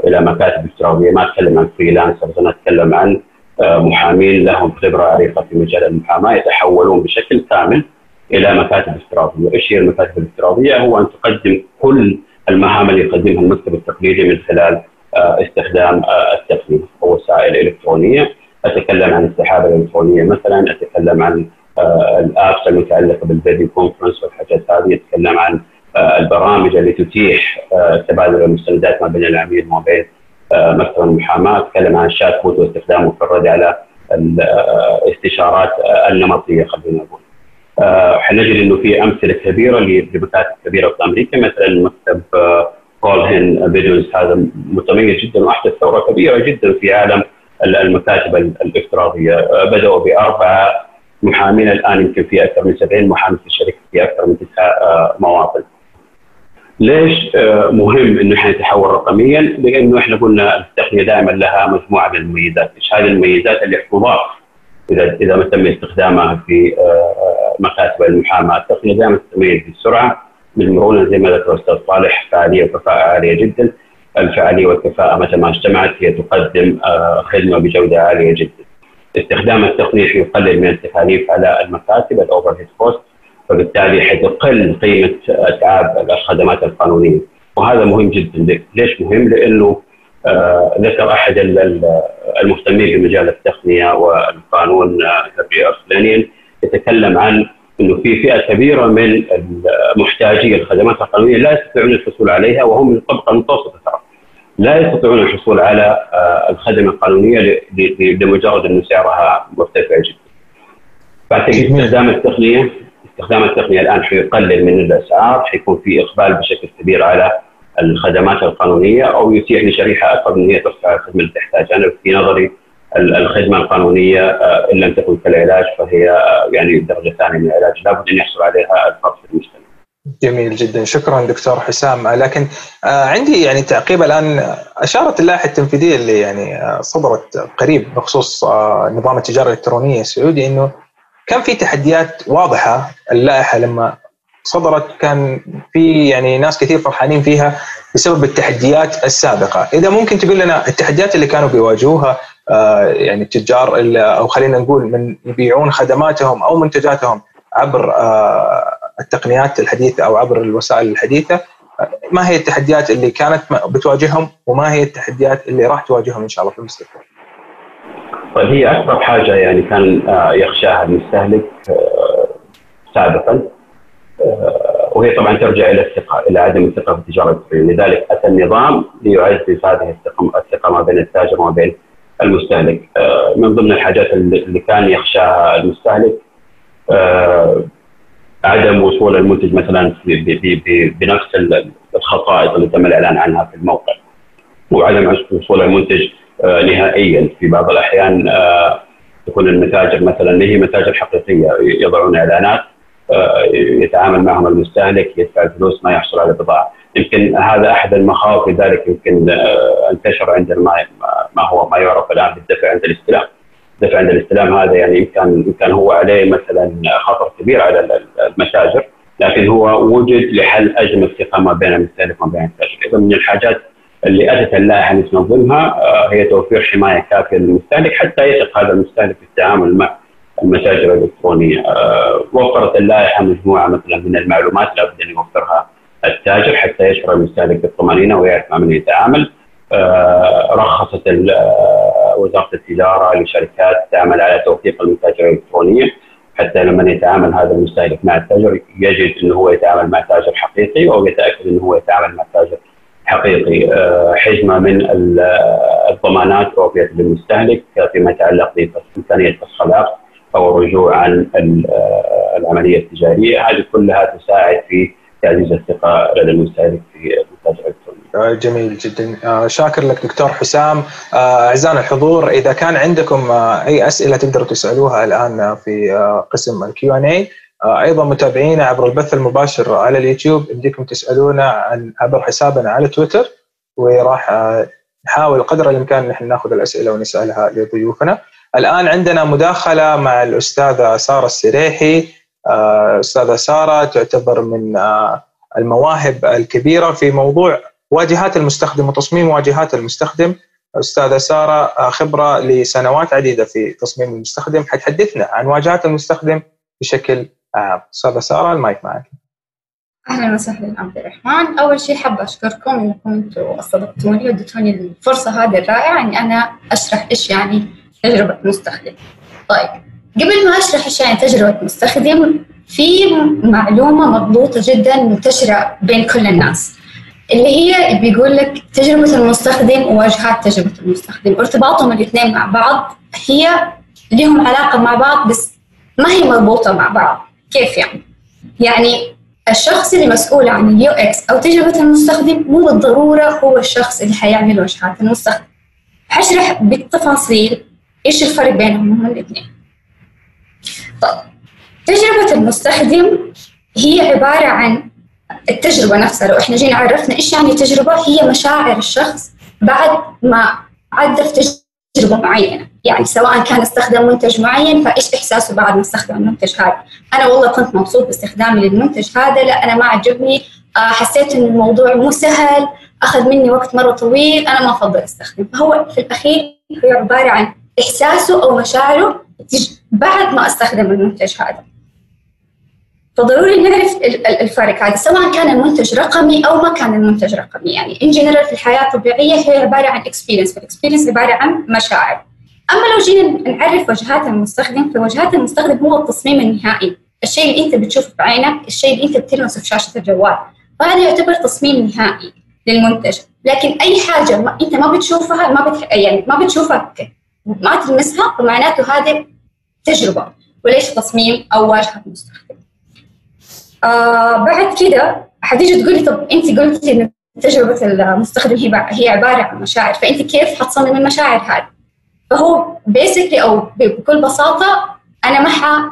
إلى مكاتب إفتراضية ما أتكلم عن freelancers أنا أتكلم عن محامين لهم خبرة عريقة في مجال المحاماة يتحولون بشكل كامل إلى مكاتب إفتراضية، إيش هي المكاتب الإفتراضية؟ هو أن تقدم كل المهام اللي يقدمها المكتب التقليدي من خلال استخدام التقنية أو وسائل إلكترونية، أتكلم عن السحابة الإلكترونية مثلا، أتكلم عن ال apps المتعلقة بال video conference والحاجات هذه، أتكلم عن البرامج اللي تتيح تبادل المستندات ما بين العميل وما بين مكتب المحاماة، اتكلم عن ال chatbot واستخدامه في الرد على الاستشارات النمطية خلينا نقول. حنجد إنه في أمثلة كبيرة لمكاتب كبيرة في أمريكا مثلا مكتب كولهن فيديوز هذا متميز جدا وأحدث ثورة كبيرة جدا في عالم المكاتب الافتراضية بدأوا بأربعة محامين الآن يمكن في أكثر من 70 محامي في الشركة في أكثر من تسع مواطن. ليش مهم إنه إحنا نتحول رقميا؟ لأنه إحنا قلنا التقنية دائما لها مجموعة من المميزات، إيش هذه المميزات اللي تضاف إذا إذا ما تم استخدامها في مكاتب المحاماة، التقنية دائما تتميز بالسرعه بالمرونه زي ما ذكر الاستاذ صالح فعالية وكفاءة عالية جدا. الفعالية والكفاءة متى ما اجتمعت هي تقدم خدمة بجودة عالية جدا. استخدام التقنية يقلل من التكاليف على المكاتب ال overhead cost فبالتالي حتقل قيمة اتعاب الخدمات القانونية. وهذا مهم جدا. ليش مهم؟ لأنه آه ذكر أحد المهتمين بمجال التقنية والقانون هنري ارسلانيان يتكلم عن إنه في فئة كبيرة من محتاجي الخدمات القانونية لا يستطيعون الحصول عليها وهم من الطبقه المتوسطه ترى. لا يستطيعون الحصول على آه الخدمة القانونية لمجرد انه سعرها مرتفع جدا. بعتقد استخدام التقنية استخدام التقنية الآن حيقلل من الأسعار حيكون في إقبال بشكل كبير على الخدمات القانونية أو يتيح لشريحة أكبر ان هي ترفع الخدمة اللي تحتاجها أنا في نظري الخدمة القانونية إن لم تكن كالعلاج فهي يعني درجة ثانية من العلاج. لابد أن يحصل عليها الفرد في المجتمع. جميل جدا. شكرا دكتور حسام. لكن عندي يعني تعقيب الآن. أشارت اللائحة التنفيذية اللي يعني صدرت قريب بخصوص نظام التجارة الإلكترونية السعودي إنه كان في تحديات واضحة اللائحة لما صدرت كان في يعني ناس كثير فرحانين فيها بسبب التحديات السابقة، إذا ممكن تقول لنا التحديات اللي كانوا بيواجهوها يعني التجار أو خلينا نقول من يبيعون خدماتهم أو منتجاتهم عبر التقنيات الحديثة أو عبر الوسائل الحديثة ما هي التحديات اللي كانت بتواجههم وما هي التحديات اللي راح تواجههم إن شاء الله في المستقبل؟ طيب هي أكثر حاجة يعني كان يخشاها المستهلك سابقا وهي طبعا ترجع إلى الثقة إلى عدم الثقة في التجارة الالكترونيه لذلك أتى النظام ليعزز هذه الثقة الثقة ما بين التاجر وما بين المستهلك. من ضمن الحاجات اللي كان يخشاها المستهلك عدم وصول المنتج مثلا بنفس الخصائص اللي تم الإعلان عنها في الموقع وعدم وصول المنتج نهائيا في بعض الأحيان تكون المتاجر مثلا هي متاجر حقيقية يضعون إعلانات يتعامل معهم المستهلك يدفع الفلوس ما يحصل على بضاعة. يمكن هذا أحد المخاوف لذلك يمكن انتشر عندنا ما هو ما يعرف الآن بالدفع عند الاستلام. الدفع عند الاستلام هذا يعني يمكن كان هو عليه مثلا خطر كبير على المتاجر لكن هو وجد لحل ازمه الثقه ما بين المستهلك وما بين التاجر اذا من الحاجات اللي اتت اللائحه أن تنظمها هي توفير حماية كافية للمستهلك حتى يثق هذا المستهلك في التعامل مع المتاجر الإلكترونية. وفرت اللائحه مجموعه مثلا من المعلومات لابد أن يوفرها التاجر حتى يشعر المستهلك بالطمأنينة ويعرف مع من يتعامل. رخصت وزارة التجارة لشركات تعمل على توثيق المتاجر الإلكترونية. حتى لما يتعامل هذا المستهلك مع التاجر يجد إنه هو يتعامل مع تاجر حقيقي أو يتأكد إنه هو يتعامل مع تاجر حقيقي حجمه من الضمانات اوفيت للمستهلك فيما يتعلق بامكانيه فسخ العقد أو الرجوع عن العملية التجارية. هذه كلها تساعد في تعزيز الثقة لدى المستهلك في المتاجر الالكتروني. جميل جدا. شاكر لك دكتور حسام. أعزائنا الحضور إذا كان عندكم أي أسئلة تقدروا تسألوها الآن في قسم ال Q and A أيضا متابعينا عبر البث المباشر على اليوتيوب يمديكم تسألونا عن عبر حسابنا على تويتر وراح نحاول قدر الإمكان نحن نأخذ الأسئلة ونسألها لضيوفنا. الآن عندنا مداخلة مع الأستاذة سارة السريحي. أستاذة سارة تعتبر من المواهب الكبيرة في موضوع واجهات المستخدم وتصميم واجهات المستخدم. أستاذة سارة خبرة لسنوات عديدة في تصميم المستخدم. حتحدثنا عن واجهات المستخدم بشكل استاذه ساره المايك معك. أهلا وسهلا عبد الرحمن. أول شيء حابه أشكركم انكم أنتم استضفتوني واديتوني الفرصة هذه الرائعة إني أنا أشرح إيش يعني تجربة مستخدم. طيب قبل ما أشرح إيش يعني تجربة مستخدم في معلومة مضبوطة جدا منتشرة بين كل الناس اللي هي بيقول لك تجربة المستخدم وواجهات تجربة المستخدم. ارتباطهم الإثنين مع بعض هي لهم علاقة مع بعض بس ما هي مربوطة مع بعض. كيف يعني؟ يعني الشخص اللي مسؤول عن ال UX أو تجربة المستخدم مو بالضرورة هو الشخص اللي حيعمل واجهات المستخدم. حشرح بالتفاصيل إيش الفرق بينهم هم الاثنين طيب تجربة المستخدم هي عبارة عن التجربة نفسها. لو إحنا جينا عرفنا إيش يعني تجربة هي مشاعر الشخص بعد ما عدى في تجربة معينة. يعني سواء كان استخدم منتج معين فإيش إحساسه بعد ما استخدم المنتج هذا؟ أنا والله كنت مبسوط باستخدامي للمنتج هذا لا أنا ما عجبني. آه حسيت إن الموضوع مو سهل أخذ مني وقت مرة طويل أنا ما أفضل استخدم فهو في الأخير هو عبارة عن إحساسه أو مشاعره بعد ما أستخدم المنتج هذا. فضروري نعرف الفرق هذا سواء كان المنتج رقمي أو ما كان المنتج رقمي. يعني in general في الحياة الطبيعية هي عبارة عن experience فال experience عبارة عن مشاعر. أما لو جينا نعرف واجهات المستخدم فواجهات المستخدم هو التصميم النهائي. الشيء اللي أنت بتشوفه بعينك الشيء اللي أنت بتلمسه في شاشة الجوال. فهذا يعتبر تصميم نهائي للمنتج. لكن أي حاجة ما أنت ما بتشوفها ما بتح... يعني ما بتشوفها ما تلمسها فمعناته هذه تجربة. وليش تصميم أو واجهة مستخدم آه بعد كده حتيجي تقولي طب أنت قلتي إن تجربة المستخدم هي هي عبارة عن مشاعر. فأنت كيف حتصمم المشاعر هذه؟ فهو بيسكلي أو بكل بساطة أنا ما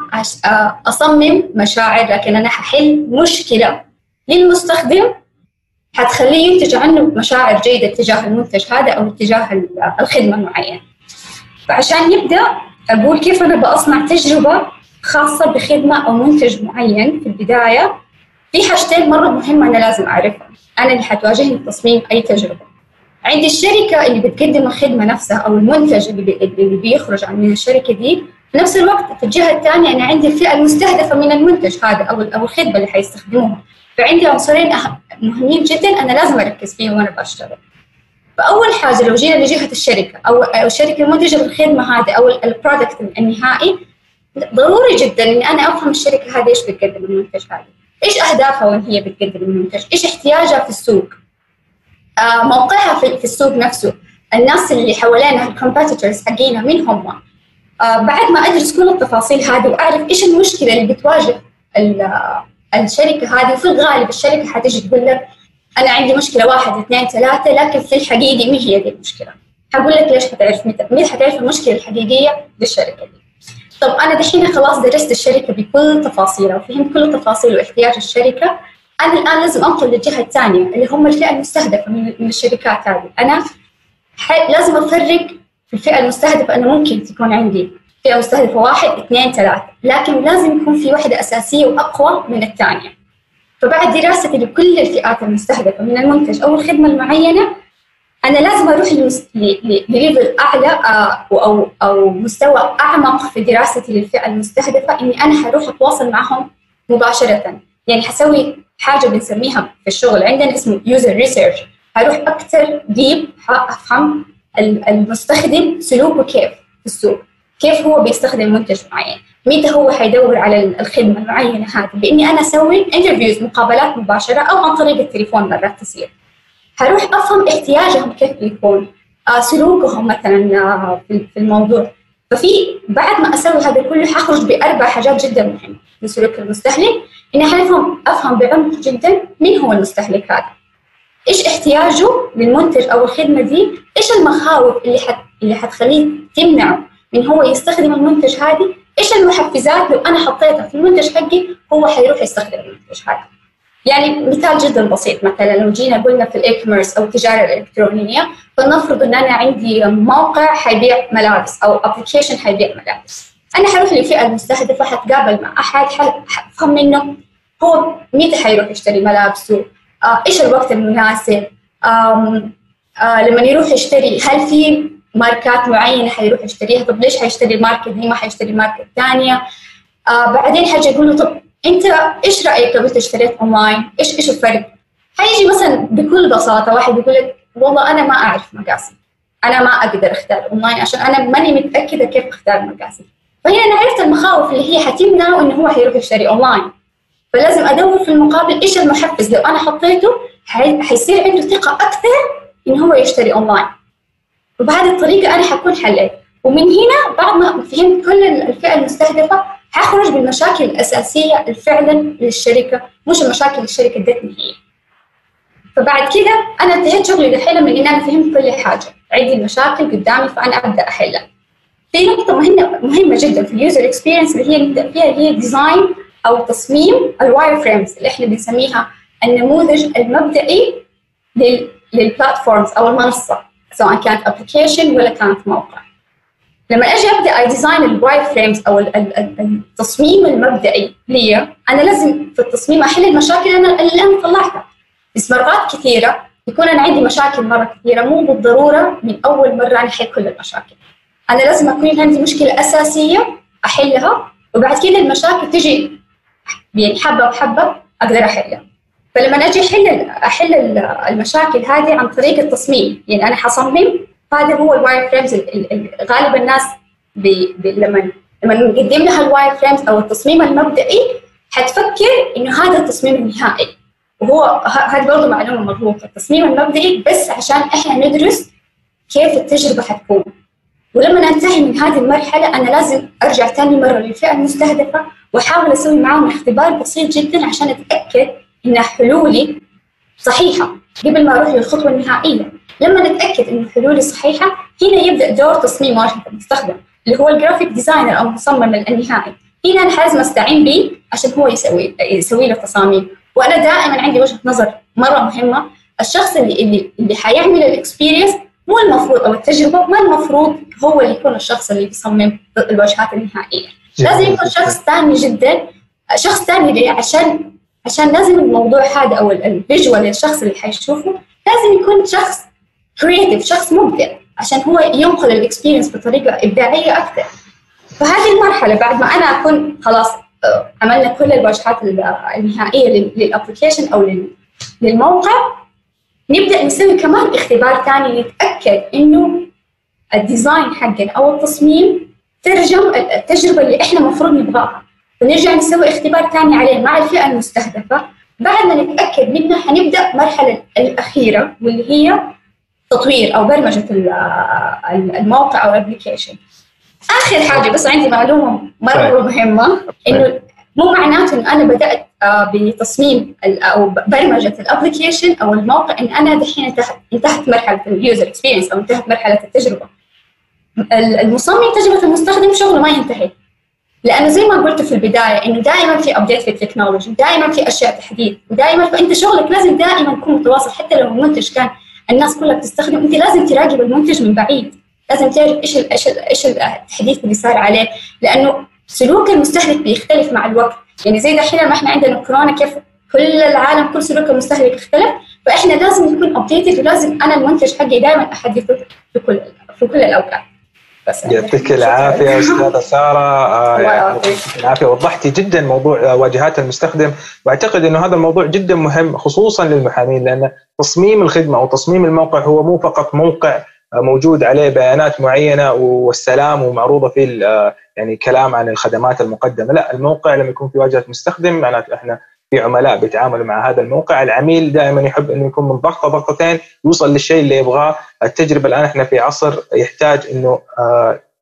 أصمم مشاعر لكن أنا ححل مشكلة للمستخدم. حتخليه ينتج عنه مشاعر جيدة تجاه المنتج هذا أو تجاه الخدمة المعينه. فعشان نبدأ أقول كيف أنا بصنع تجربة خاصة بخدمة أو منتج معين في البداية. في حاجتين مرة مهمة أنا لازم أعرفها أنا اللي حتواجهني في تصميم أي تجربة. عندي الشركة اللي بتقدم الخدمة نفسها أو المنتج اللي, بيخرج من الشركة دي في نفس الوقت في الجهة الثانية أنا عندي الفئة المستهدفة من المنتج هذا أو أو الخدمة اللي حيستخدموها. فعندي عنصرين مهمين جدا أنا لازم أركز فيهم وأنا بشتغل. فأول حاجة لو جينا لجهة الشركة أو الشركة المنتجة للخدمة هذه أو البرودكت النهائي ضروري جدا إني أنا أفهم الشركة هذه إيش بتقدم المنتج هذا. إيش أهدافها وين هي بتقدم المنتج؟ إيش احتياجها في السوق؟ موقعها في, في السوق نفسه. الناس اللي حوالينها الكومبيتيتورز حقينا مين هم؟ آه بعد ما أدرس كل التفاصيل هذه وأعرف إيش المشكلة اللي بتواجه الشركة هذه وفي الغالب الشركة حتيجي تقول لك أنا عندي مشكلة واحد اثنين ثلاثة لكن في الحقيقة مين هي دي المشكلة؟ حقول لك ليش حتعرف مين حتعرف المشكلة الحقيقية للشركة دي؟ طب أنا دحين خلاص درست الشركة بكل تفاصيلها وفهمت كل تفاصيل واحتياج الشركة. أنا الآن لازم أنقل للجهة الثانية اللي هم الفئة المستهدفة من الشركات هذه. أنا لازم أفرق في الفئة المستهدفة. انه ممكن تكون عندي فئة مستهدفة واحد اثنين ثلاثة لكن لازم يكون في واحدة أساسية وأقوى من الثانية. فبعد دراستي لكل الفئات المستهدفة من المنتج أو الخدمة المعينة أنا لازم أروح لل level أعلى آه، أو أو مستوى أعمق في دراستي للفئة المستهدفة إني أنا حروح أتواصل معهم مباشرة. يعني حسوي حاجة بنسميها في الشغل عندنا اسمه user research حروح أكثر deep افهم المستخدم سلوكه كيف في السوق. كيف هو بيستخدم منتج معين؟ متى هو حيدور على الخدمة المعينة هذه؟ بإني أنا أسوي interviews مقابلات مباشرة أو عن طريق التليفون مرات تصير. حروح أفهم احتياجهم كيف بيكون آه سلوكهم مثلا آه في الموضوع. ففي بعد ما أسوي هذا كله حخرج بأربع حاجات جدا مهمه لسلوك المستهلك اني حفهم أفهم بعمق جدا مين هو المستهلك هذا. إيش احتياجه للمنتج أو الخدمة دي؟ إيش المخاوف اللي حت اللي حتخليه تمنعه من هو يستخدم المنتج هذه؟ إيش المحفزات؟ لو أنا حطيتها في المنتج حقي هو حيروح يستخدم المنتج هذا. يعني مثال جدا بسيط. مثلا لو جينا قلنا في ال e-commerce أو التجارة الإلكترونية فلنفرض أن أنا عندي موقع حيبيع ملابس أو application حيبيع ملابس. أنا حروح للفئة المستهدفة حتقابل مع أحد حفهم منه هو متى حيروح يشتري ملابسه؟ آه إيش الوقت المناسب؟ آه لما يروح يشتري هل في ماركات معينة حيروح يشتريها؟ طب ليش حيشتري الماركه دي ما حيشتري ماركة ثانية؟ آه بعدين حاجة يقول له طب انت إيش رأيك لو اشتريت اونلاين؟ إيش إيش الفرق؟ حيجي مثلا بكل بساطة واحد يقول لك والله أنا ما أعرف مقاسي. أنا ما أقدر أختار اونلاين عشان أنا ماني متأكدة كيف أختار مقاسي. فهنا أنا عرفت المخاوف اللي هي حتمنعه إنه هو حيروح يشتري اونلاين. فلازم أدور في المقابل إيش المحفز. لو أنا حطيته حيصير عنده ثقة أكثر انه هو يشتري اونلاين. وبهذه الطريقة أنا حكون حليت. ومن هنا بعد ما فهمت كل الفئة المستهدفة حخرج بالمشاكل الاساسيه فعلا للشركة مش المشاكل الشركة ادتني هي فبعد كده أنا انتهيت شغلي دحين من إن أنا فهمت كل حاجة. عندي المشاكل قدامي فأنا أبدأ أحلها. في نقطة مهمة مهمة جدا في ال user experience اللي هي نبدا فيها اللي هي design أو تصميم ال wireframes اللي إحنا بنسميها النموذج المبدئي لل platforms أو المنصة سواء كانت application ولا كانت موقع. لما أجي أبدأ أ design ال wireframes أو التصميم المبدئي لي أنا لازم في التصميم أحل المشاكل اللي أنا طلعتها. بس مرات كثيرة يكون أنا عندي مشاكل مرة كثيرة مو بالضرورة من أول مرة أنا أحل كل المشاكل أنا لازم أكون عندي مشكلة أساسية أحلها وبعد كده المشاكل تجي يعني حبة بحبة أقدر أحلها فلما أجي أحل أحل المشاكل هذه عن طريق التصميم يعني أنا حصمم هذا هو ال wireframes غالبا الناس بي بي لما لما نقدم لها ال wireframes أو التصميم المبدئي حتفكر إنه هذا التصميم النهائي. وهو هذه برضه معلومة مغلوطه التصميم المبدئي بس عشان إحنا ندرس كيف التجربة حتكون. ولما ننتهي من هذه المرحلة أنا لازم أرجع ثاني مرة للفئة المستهدفة وأحاول أسوي معاهم اختبار بسيط جدا عشان أتأكد إن حلولي صحيحة قبل ما أروح للخطوة النهائية. لما نتأكد إن حلولي صحيحه هنا يبدأ دور تصميم واجهه المستخدم اللي هو ال graphic designer أو المصمم النهائي هنا أنا لازم استعين به عشان هو يسوي يسوي له تصاميم. وأنا دائما عندي وجهة نظر مرة مهمة. الشخص اللي اللي اللي حيعمل ال experience مو المفروض أو التجربة ما المفروض هو اللي يكون الشخص اللي بيصمم الواجهات النهائية. لازم يكون شخص ثاني جدا شخص ثاني عشان عشان لازم الموضوع هذا أو ال visual للشخص اللي حيشوفه لازم يكون شخص creative شخص مبدع عشان هو ينقل ال experience بطريقة إبداعية أكثر فهذه المرحلة بعد ما أنا أكون خلاص عملنا كل الواجهات النهائية لل application أو للموقع نبدأ نسوي كمان اختبار ثاني نتأكد إنه ال design حقنا أو التصميم ترجم التجربة اللي إحنا المفروض نبغاها. ونرجع نسوي اختبار ثاني عليه مع الفئة المستهدفة. بعد ما نتأكد منها حنبدا المرحله الأخيرة واللي هي تطوير أو برمجة الموقع أو ال application آخر حاجة بس عندي معلومة مرة مهمة إنه مو معناته إنه أنا بدأت بتصميم أو برمجة ال application أو الموقع إن أنا دحين انتهت انتهت مرحلة ال user experience أو انتهت مرحلة التجربة. المصمم تجربة المستخدم شغله ما ينتهي. لأنه زي ما قلت في البداية إنه دائما في update في ال technology دائما في أشياء تحديث ودائما فانت شغلك لازم دائما يكون متواصل حتى لو المنتج كان الناس كلها بتستخدم. أنت لازم تراقب المنتج من بعيد. لازم تعرف إيش إيش إيش التحديث اللي صار عليه. لأنه سلوك المستهلك بيختلف مع الوقت. يعني زي دحين ما إحنا عندنا كورونا كيف كل العالم كل سلوك المستهلك اختلف. فإحنا لازم نكون updated ولازم أنا المنتج حقي دائما أحدثه في كل في كل الأوقات. يعطيك العافية أستاذة سارة. آه يعطيك العافية. وضحتي جدا موضوع واجهات المستخدم. وأعتقد إنه هذا الموضوع جدا مهم خصوصا للمحامين لأن تصميم الخدمة أو تصميم الموقع هو مو فقط موقع موجود عليه بيانات معينة والسلام ومعروضة فيه يعني كلام عن الخدمات المقدمة. لا الموقع لما يكون في واجهة مستخدم. معناته إحنا في عملاء بيتعاملوا مع هذا الموقع. العميل دائما يحب أنه يكون من ضغطه ضغطتين يوصل للشيء اللي يبغاه. التجربة الآن إحنا في عصر يحتاج إنه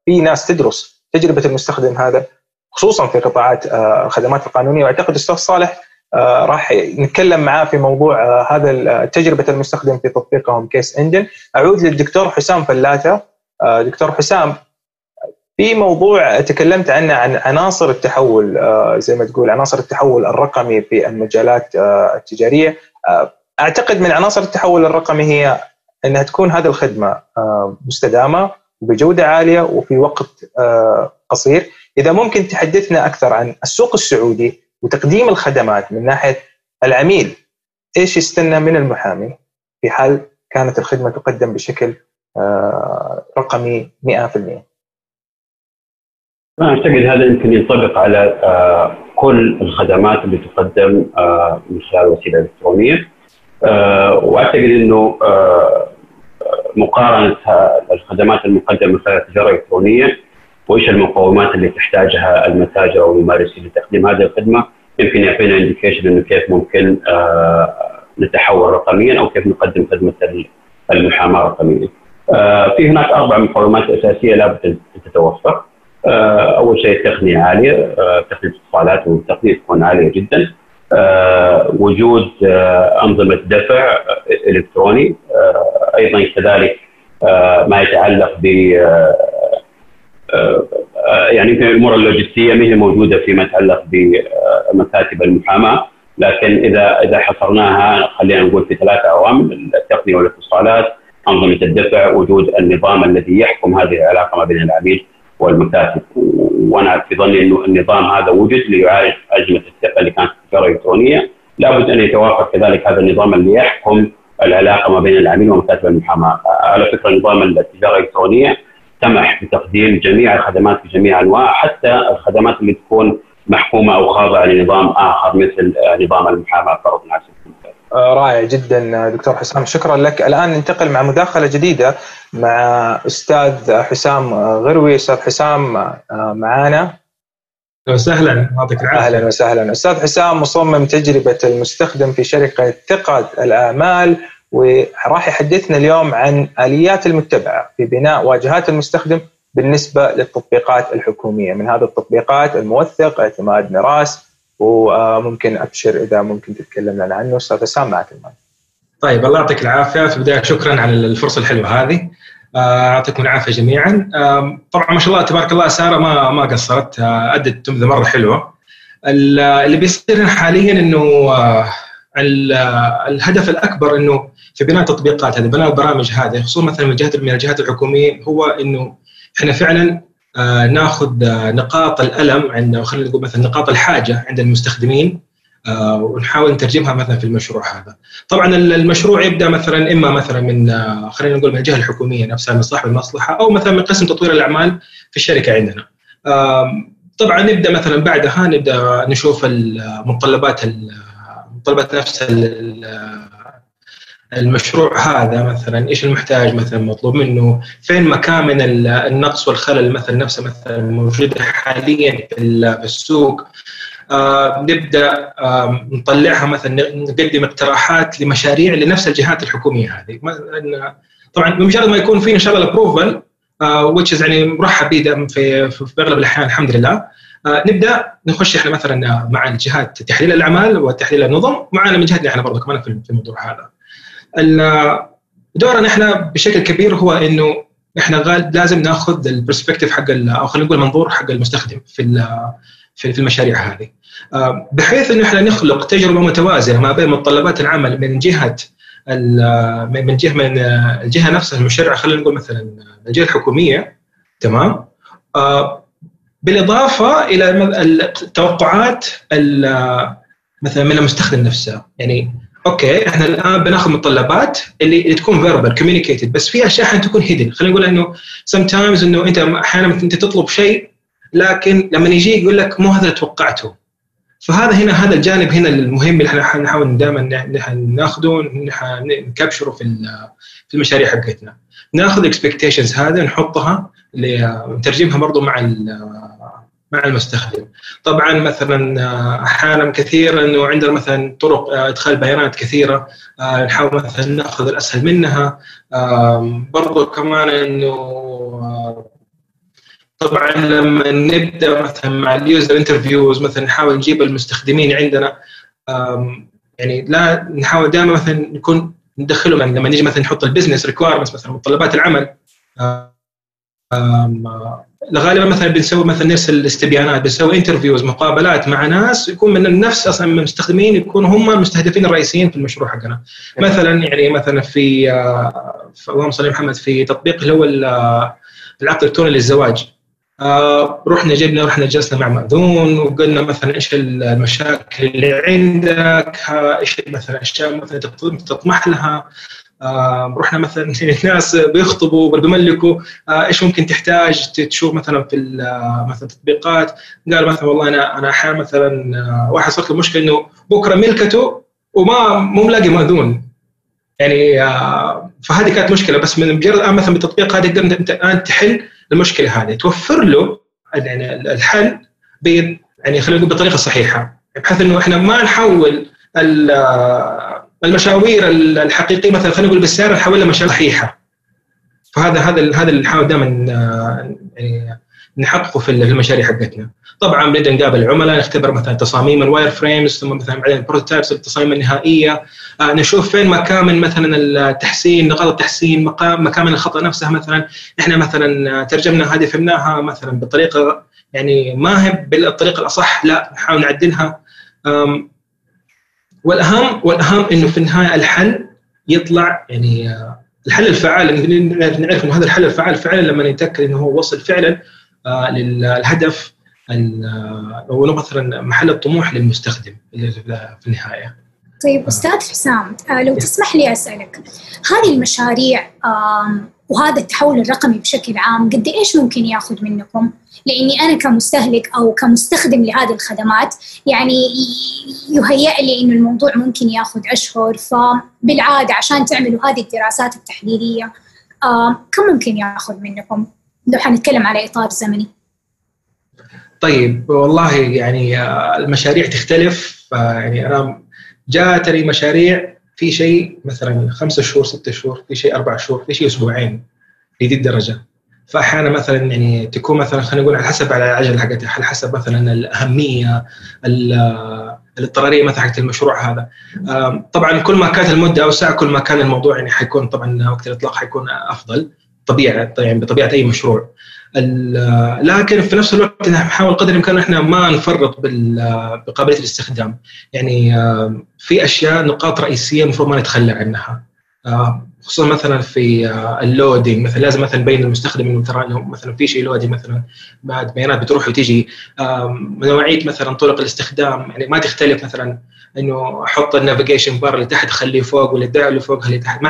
في ناس تدرس تجربة المستخدم هذا خصوصا في قطاعات الخدمات القانونية. وأعتقد أستاذ صالح راح نتكلم معاه في موضوع هذا تجربة المستخدم في تطبيقهم كيس إنجن. أعود للدكتور حسام فلاتة. دكتور حسام في موضوع تكلمت عنه عن عناصر التحول زي ما تقول عناصر التحول الرقمي في المجالات التجارية أعتقد من عناصر التحول الرقمي هي إنها تكون هذه الخدمة مستدامة وبجودة عالية وفي وقت قصير إذا ممكن تحدثنا أكثر عن السوق السعودي وتقديم الخدمات من ناحية العميل إيش يستنى من المحامي في حال كانت الخدمة تقدم بشكل آه، رقمي 100%. أنا أعتقد هذا يمكن ينطبق على آه، كل الخدمات اللي تقدم آه، من خلال وسيلة إلكترونية وأعتقد أنه مقارنة الخدمات المقدمة من خلال التجارة الإلكترونية وإيش المقومات اللي تحتاجها المتاجر أو الممارسين لتقديم هذه الخدمة يمكن يعطينا انديكيشن إنه كيف ممكن نتحول رقميا أو كيف نقدم خدمة المحاماة رقميا. آه، في هناك أربع مقومات أساسية لابد أن تتوفر. آه، أول شيء التقنيه عالية، آه، تقنية الاتصالات والتقنيه تكون عالية جدا. وجود أنظمة دفع إلكتروني أيضا كذلك ما يتعلق ب يعني يمكن الأمور اللوجستية ما هي موجودة فيما يتعلق بمكاتب المحاماة لكن إذا إذا حصرناها خلينا نقول في ثلاثة عوامل التقنية والاتصالات أنظمة الدفع وجود النظام الذي يحكم هذه العلاقة ما بين العميل والمكاتب وأنا في ظني إنه النظام هذا وجد ليعالج أزمة الثقه اللي كانت في التجاره الإلكترونية. لابد أن يتوافر كذلك هذا النظام اللي يحكم العلاقة ما بين العميل ومكاتب المحاماة. على فكرة نظام التجارة الإلكترونية سمح بتقديم جميع الخدمات بجميع أنواع حتى الخدمات اللي تكون محكومة أو خاضعة لنظام آخر مثل نظام المحاماة فرض على رائع جدا دكتور حسام. شكرا لك. الآن ننتقل مع مداخلة جديدة مع أستاذ حسام غروي. أستاذ حسام آه، معانا؟ وسهلا يعطيك العافية. أهلا وسهلا. أستاذ حسام مصمم تجربة المستخدم في شركة ثقة الأعمال وراح يحدثنا اليوم عن آليات المتبعه في بناء واجهات المستخدم بالنسبة للتطبيقات الحكومية. من هذه التطبيقات الموثق اعتماد مراس وممكن أبشر إذا ممكن تتكلم لنا عنه. أستاذ حسام معك المايك. طيب الله يعطيك العافية. في البداية شكرا على الفرصة الحلوة هذه. آه، يعطيكم العافية جميعا. طبعا ما شاء الله تبارك الله سارة ما ما قصرت. آه، أدت تمذه مرة حلوة. اللي بيصير حاليا إنه آه، الهدف الأكبر إنه في بناء التطبيقات هذه بناء البرامج هذه خصوصا مثلا من الجهات من الجهات الحكومية هو إنه إحنا فعلا آه ناخذ آه نقاط الألم عند خلينا نقول مثلا نقاط الحاجة عند المستخدمين آه ونحاول نترجمها مثلا في المشروع هذا. طبعا المشروع يبدأ مثلا إما مثلا من آه، خلينا نقول من الجهة الحكومية نفسها من صاحب المصلحة أو مثلا من قسم تطوير الأعمال في الشركة عندنا. طبعا نبدأ مثلا بعدها نبدأ نشوف المتطلبات متطلبات نفس المشروع هذا مثلا إيش المحتاج مثلا مطلوب منه؟ فين مكامن النقص والخلل مثلا نفسه مثلا موجوده حاليا في السوق؟ آه نبدأ آه نطلعها مثلا نقدم اقتراحات لمشاريع لنفس الجهات الحكومية هذه. طبعا بمجرد ما يكون في إن شاء الله ال approval which يعني مرحب به في, في أغلب الأحيان الحمد لله. آه نبدأ نخش إحنا مثلا مع الجهات تحليل الأعمال وتحليل النظم معنا من جهتنا إحنا برضه كمان في الموضوع هذا. دورنا إحنا بشكل كبير هو إنه إحنا لازم ناخذ ال perspective حق أو خلينا نقول المنظور حق المستخدم في في المشاريع هذه. آه، بحيث إنه إحنا نخلق تجربة متوازنة ما بين متطلبات العمل من جهة من جهه من الجهة نفسها المشرعة خلينا نقول مثلا الجهة الحكومية تمام؟ آه، بالإضافة إلى التوقعات مثلا من المستخدم نفسه. يعني okay إحنا الآن بناخذ متطلبات اللي, تكون verbal communicated بس في أشياء أحيانا تكون hidden خلينا نقول إنه sometimes إنه أنت أحيانا أنت تطلب شيء لكن لما يجي يقول لك مو هذا اللي توقعته. فهذا هنا هذا الجانب هنا المهم اللي إحنا نحاول دائما ناخذه ن capture ه في في المشاريع حقتنا. ناخذ ال expectations هذا نحطها نترجمها برضه مع مع المستخدم. طبعا مثلا آه، أحيانا كثيرا انه عندنا مثلا طرق آه، إدخال بيانات كثيرة آه، نحاول مثلا نأخذ الأسهل منها. برضو كمان إنه طبعا لما نبدأ مثلا مع ال user interviews مثلا نحاول نجيب المستخدمين عندنا. يعني لا نحاول دائما مثلا نكون ندخلهم لما نيجي مثلا نحط ال business requirements مثلا متطلبات العمل. غالبا مثلا بنسوي مثلا نرسل استبيانات بنسوي interviews مقابلات مع ناس يكون من نفس أصلا المستخدمين يكونوا هم المستهدفين الرئيسيين في المشروع حقنا. مثلا يعني مثلا في, آه، في اللهم صل محمد في تطبيق اللي هو العقد الإلكتروني للزواج. آه رحنا جبنا رحنا جلسنا مع مأذون وقلنا مثلا إيش المشاكل اللي عندك إيش مثلا أشياء مثلا تطمح لها. آه رحنا مثلا [laughs] الناس بيخطبوا بيملكوا آه إيش ممكن تحتاج؟ تشوف مثلا في مثلا تطبيقات. قال مثلا والله أنا أنا أحيانا مثلا آه واحد صارت له مشكلة إنه بكرة ملكته وما مو ملاقي مأذون. يعني آه فهذه كانت مشكلة. بس من مجرد الان مثلا بالتطبيق هذا تقدر انت الان تحل المشكلة هذه. توفر له يعني الحل يعني خلينا نقول بالطريقة الصحيحه بحيث إنه إحنا ما نحول المشاوير الحقيقية مثلا خلينا نقول بالسياره نحولها مشاوير صحيحة. فهذا هذا هذا اللي نحاول دائما يعني نحققه في المشاريع حقتنا. طبعا بنبدا نقابل العملاء نختبر مثلا تصاميم ال wireframes ثم مثلا بعدين ال prototypes التصاميم النهائية. آه نشوف فين مكامن مثلا التحسين نقاط التحسين مكامن الخطأ نفسها مثلا. إحنا مثلا ترجمنا هذه فهمناها مثلا بطريقة يعني ما هي بالطريقة الأصح لا نحاول نعدلها. والاهم والأهم إنه في النهاية الحل يطلع يعني آه، الحل الفعال نعرف انه هذا الحل الفعال فعلا لما نتأكد إنه هو وصل فعلا آه، للهدف أو مثلا محل الطموح للمستخدم في النهاية. طيب أستاذ حسام آه، لو تسمح لي أسألك هذه المشاريع وهذا التحول الرقمي بشكل عام قد إيش ممكن ياخذ منكم؟ لأني أنا كمستهلك أو كمستخدم لهذه الخدمات يعني يهيأ لي إنه الموضوع ممكن ياخذ أشهر فبالعادة عشان تعملوا هذه الدراسات التحليلية كم ممكن ياخذ منكم؟ لو حنتكلم على إطار زمني طيب والله يعني آه، المشاريع تختلف يعني أنا جاتني مشاريع في شيء مثلا خمسة شهور ستة شهور في شيء أربع شهور في شيء أسبوعين لذي الدرجة. فأحيانا مثلا يعني تكون مثلا خلينا نقول على حسب على العجلة حقتها على حسب مثلا الأهمية الاضطرارية مثلا حقت المشروع هذا. طبعا كل ما كانت المدة أوسع كل ما كان الموضوع يعني حيكون طبعا وقت الإطلاق حيكون أفضل طبيعة يعني بطبيعة أي مشروع. لكن في نفس الوقت نحاول قدر الإمكان إحنا ما نفرط بقابلية الاستخدام. يعني في أشياء نقاط رئيسية المفروض ما نتخلى عنها. خصوصا مثلا في ال loading. مثلا لازم مثلا نبين للمستخدم انه ترى مثلا في شيء loading مثلا بعد بيانات بتروح وتيجي. نوعية مثلا طرق الاستخدام يعني ما تختلف مثلا إنه أحط النافيجيشن بار اللي تحت خليه فوق واللي اللي فوق خليه تحت.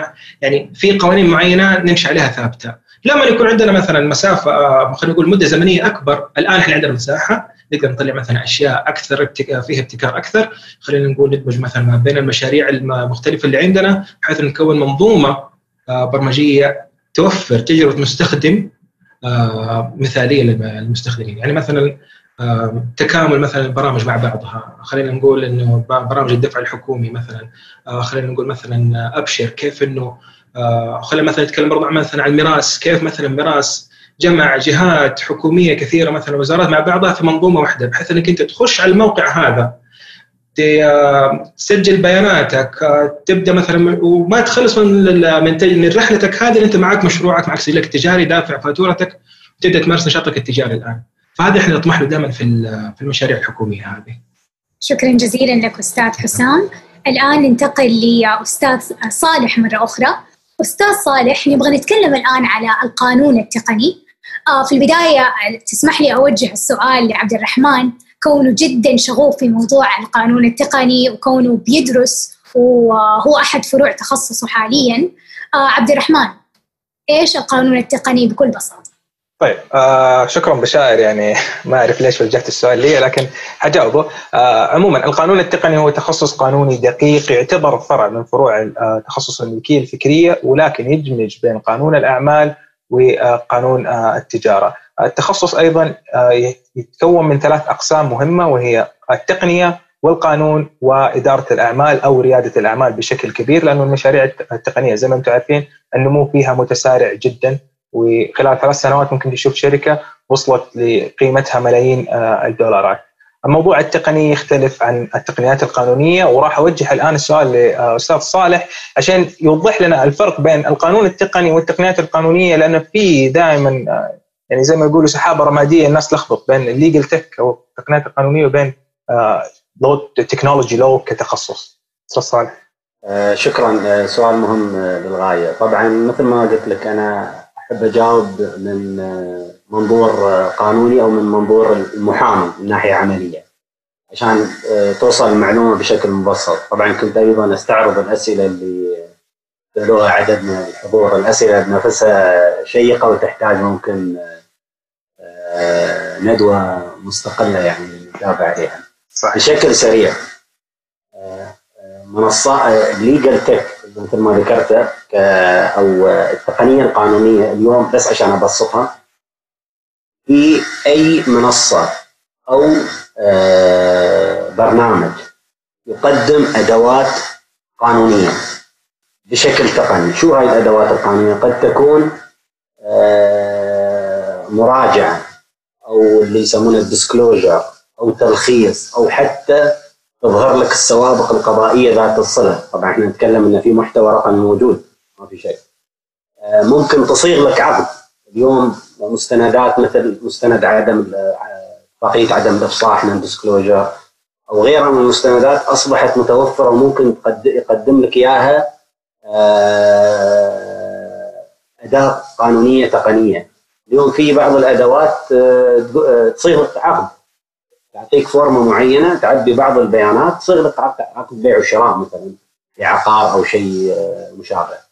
يعني في قوانين معينة نمشي عليها ثابتة. لما يكون عندنا مثلا مسافة آه، خلينا نقول مدة زمنية أكبر. الآن إحنا عندنا مساحة نقدر نطلع مثلا أشياء أكثر فيها ابتكار أكثر. خلينا نقول ندمج مثلا ما بين المشاريع المختلفه اللي عندنا بحيث نكون منظومة آه، برمجية توفر تجربة مستخدم آه، مثالية للمستخدمين. يعني مثلا تكامل مثلا البرامج مع بعضها. خلينا نقول إنه برامج الدفع الحكومي مثلا خلينا نقول مثلا أبشر كيف إنه خلينا مثلا نتكلم برضه مثلا عن ميراث كيف مثلا ميراث جمع جهات حكومية كثيرة مثلا وزارات مع بعضها في منظومة واحدة بحيث إنك أنت تخش على الموقع هذا آه، تسجل بياناتك تبدأ مثلا وما تخلص من من رحلتك هذه أنت معك مشروعك معك سجلك التجاري دافع فاتورتك وتبدأ تمارس نشاطك التجاري الآن فهذا إحنا نطمح له دائما في في المشاريع الحكومية هذه. شكرا جزيلا لك أستاذ حسام. الآن ننتقل لأستاذ صالح مرة أخرى. أستاذ صالح نبغى نتكلم الآن على القانون التقني. آه في البداية تسمح لي أوجه السؤال لعبد الرحمن كونه جدا شغوف في موضوع القانون التقني وكونه بيدرس وهو أحد فروع تخصصه حاليا. آه عبد الرحمن إيش القانون التقني بكل بساطة؟ طيب آه شكرا بشائر يعني [laughs] ما أعرف ليش وجهت السؤال لي لكن حجاوبه آه عموما القانون التقني هو تخصص قانوني دقيق يعتبر فرع من فروع آه، تخصص الملكية الفكرية ولكن يدمج بين قانون الأعمال وقانون آه التجارة. التخصص أيضا آه يتكون من ثلاث أقسام مهمة وهي التقنية والقانون وإدارة الأعمال أو ريادة الأعمال بشكل كبير لأنه المشاريع التقنية زي ما أنتم عارفين النمو فيها متسارع جدا وخلال ثلاث سنوات ممكن تشوف شركة وصلت لقيمتها ملايين آه، الدولارات. الموضوع التقني يختلف عن التقنيات القانونية وراح أوجه الآن السؤال لاستاذ صالح عشان يوضح لنا الفرق بين القانون التقني والتقنيات القانونية لأن في دائما آه، يعني زي ما يقولوا سحابة رمادية الناس تلخبط بين الليجل تك أو التقنيات القانونية وبين لو تكنولوجي لو كتخصص. أستاذ صالح. شكرا سؤال مهم للغايه، طبعا مثل ما قلت لك أنا أحب أجاوب من منظور قانوني أو من منظور المحامي من ناحية عملية. عشان توصل المعلومة بشكل مبسط. طبعا كنت أيضا أستعرض الأسئلة اللي سالوها عدد من الحضور. الأسئلة بنفسها شيقة وتحتاج ممكن ندوة مستقلة يعني نتابع عليها. صح. بشكل سريع منصات ليجل تك مثل ما ذكرت أو التقنية القانونية اليوم بس عشان أبسطها في أي منصة أو آه، برنامج يقدم أدوات قانونية بشكل تقني، شو هاي الأدوات القانونية؟ قد تكون آه، مراجعة أو اللي يسمونه ال disclosure أو تلخيص أو حتى تظهر لك السوابق القضائية ذات الصلة، طبعا إحنا نتكلم إن في محتوى رقمي موجود ما في شيء. آه، ممكن تصيغ لك عقد، اليوم مستندات مثل مستند عدم اتفاقيه عدم الافصاح non-disclosure أو غيرها من المستندات أصبحت متوفرة وممكن يقدم لك إياها آه، أداة قانونية تقنية. اليوم في بعض الأدوات آه، تصيغ لك عقد. تعطيك فورمة معينة تعبي بعض البيانات تصيغ لك عقد بيع وشراء مثلا في عقار أو شيء آه، مشابه.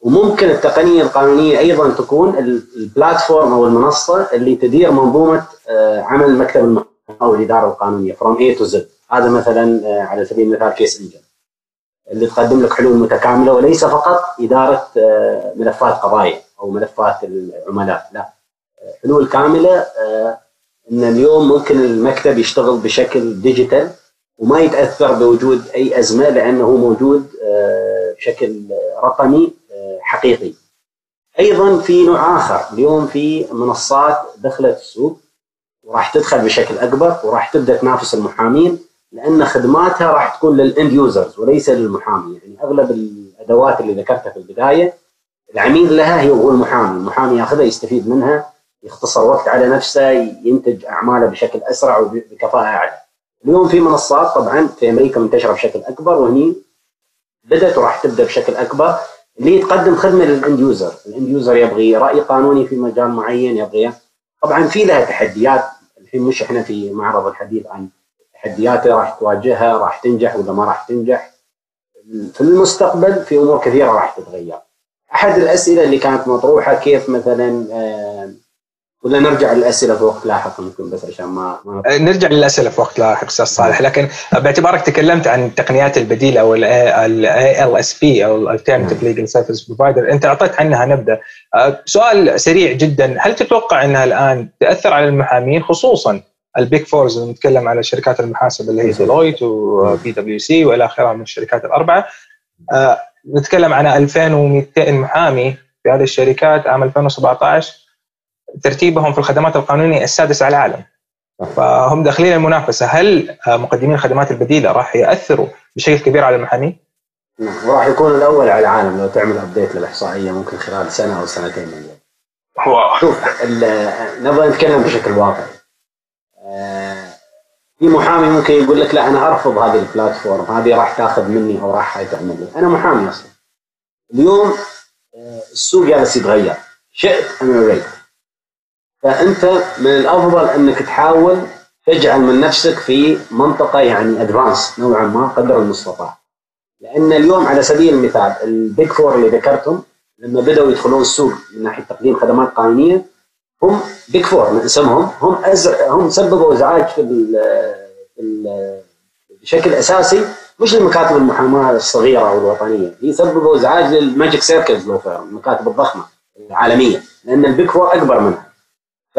وممكن التقنية القانونية أيضا تكون ال platform أو المنصة اللي تدير منظومة آه، عمل مكتب أو الإدارة القانونية from A to Z هذا مثلا آه، على سبيل المثال Case Engine اللي تقدم لك حلول متكاملة وليس فقط إدارة ملفات قضايا أو ملفات العملاء لا. حلول كاملة إن اليوم ممكن المكتب يشتغل بشكل ديجيتال وما يتأثر بوجود أي أزمة لأنه موجود بشكل رقمي حقيقي. أيضا في نوع آخر. اليوم في منصات دخلت السوق وراح تدخل بشكل أكبر وراح تبدأ تنافس المحامين لأن خدماتها راح تكون لل end users وليس للمحامي. يعني أغلب الأدوات اللي ذكرتها في البداية العميل لها هو المحامي. المحامي ياخذها يستفيد منها يختصر وقت على نفسه ينتج أعماله بشكل أسرع وبكفاءة أعلى. اليوم في منصات طبعا في أمريكا منتشرة بشكل أكبر وهني بدأت وراح تبدأ بشكل أكبر اللي تقدم خدمة لل end user، ال end user يبغي رأي قانوني في مجال معين يبغي طبعا في لها تحديات. الحين مش إحنا في معرض الحديث عن تحديات راح تواجهها راح تنجح ولا ما راح تنجح. في المستقبل في أمور كثيرة راح تتغير. أحد الأسئلة اللي كانت مطروحة كيف مثلا آه ولا نرجع للأسئلة في وقت لاحق ممكن بس عشان ما, ما أه، نرجع للأسئلة في وقت لاحق أستاذ صالح. لكن باعتبارك تكلمت عن التقنيات البديلة أو ال ALSP أو ال alternative legal service provider أنت أعطيت عنها نبذة. أه، سؤال سريع جدا. هل تتوقع أنها الآن تأثر على المحامين خصوصا ال Big Fours نتكلم على شركات المحاسبة اللي هي Deloitte و PwC وإلى آخره من الشركات الأربعة؟ أه، نتكلم عن 2200 محامي في هذه الشركات عام 2017 ترتيبهم في الخدمات القانونية السادس على العالم فهم داخلين المنافسة هل مقدمين الخدمات البديلة راح يأثروا بشكل كبير على المحامين؟ نعم وراح يكون الأول على العالم لو تعمل update للإحصائية ممكن خلال سنة أو سنتين من اليوم. أو شوف نبغى نتكلم بشكل واقعي. آه، في محامي ممكن يقول لك لا أنا أرفض هذه ال platform هذه راح تاخذ مني أو راح تعمل لي أنا محامي أصلا اليوم آه، السوق جالس يتغير شئت ام ابيت فأنت من الأفضل أنك تحاول تجعل من نفسك في منطقة يعني advance نوعا ما قدر المستطاع. لأن اليوم على سبيل المثال ال Big Four اللي ذكرتهم لما بدأوا يدخلون السوق من ناحية تقديم خدمات قانونية هم Big Four من اسمهم هم. هم سببوا إزعاج في ال... ال... بشكل أساسي مش لمكاتب المحاماة الصغيرة أو الوطنية، هي سببوا إزعاج لل Magic Circles أو المكاتب الضخمة العالمية لأن ال Big Four أكبر منها. ف...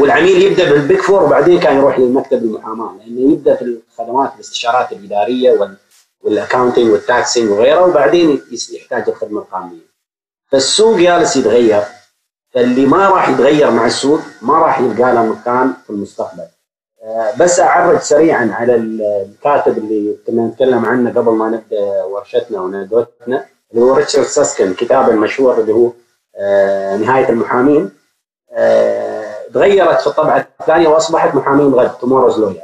والعميل يبدأ بال Big Four وبعدين كان يروح للمكتب المحاماه لأنه يبدأ في الخدمات الاستشارات الإدارية وال... وال accounting وال taxing وغيره وبعدين يحتاج الخدمة القانونية. فالسوق جالس يتغير فاللي ما راح يتغير مع السوق ما راح يلقى له مكان في المستقبل. آه، بس أعرج سريعا على الكاتب اللي كنا نتكلم عنه قبل ما نبدأ ورشتنا وندوتنا اللي هو ريتشارد ساسكند كتابه المشهور اللي هو آه، نهاية المحامين آه، تغيرت في الطبعة الثانية وأصبحت محامين غد Tomorrow's Lawyer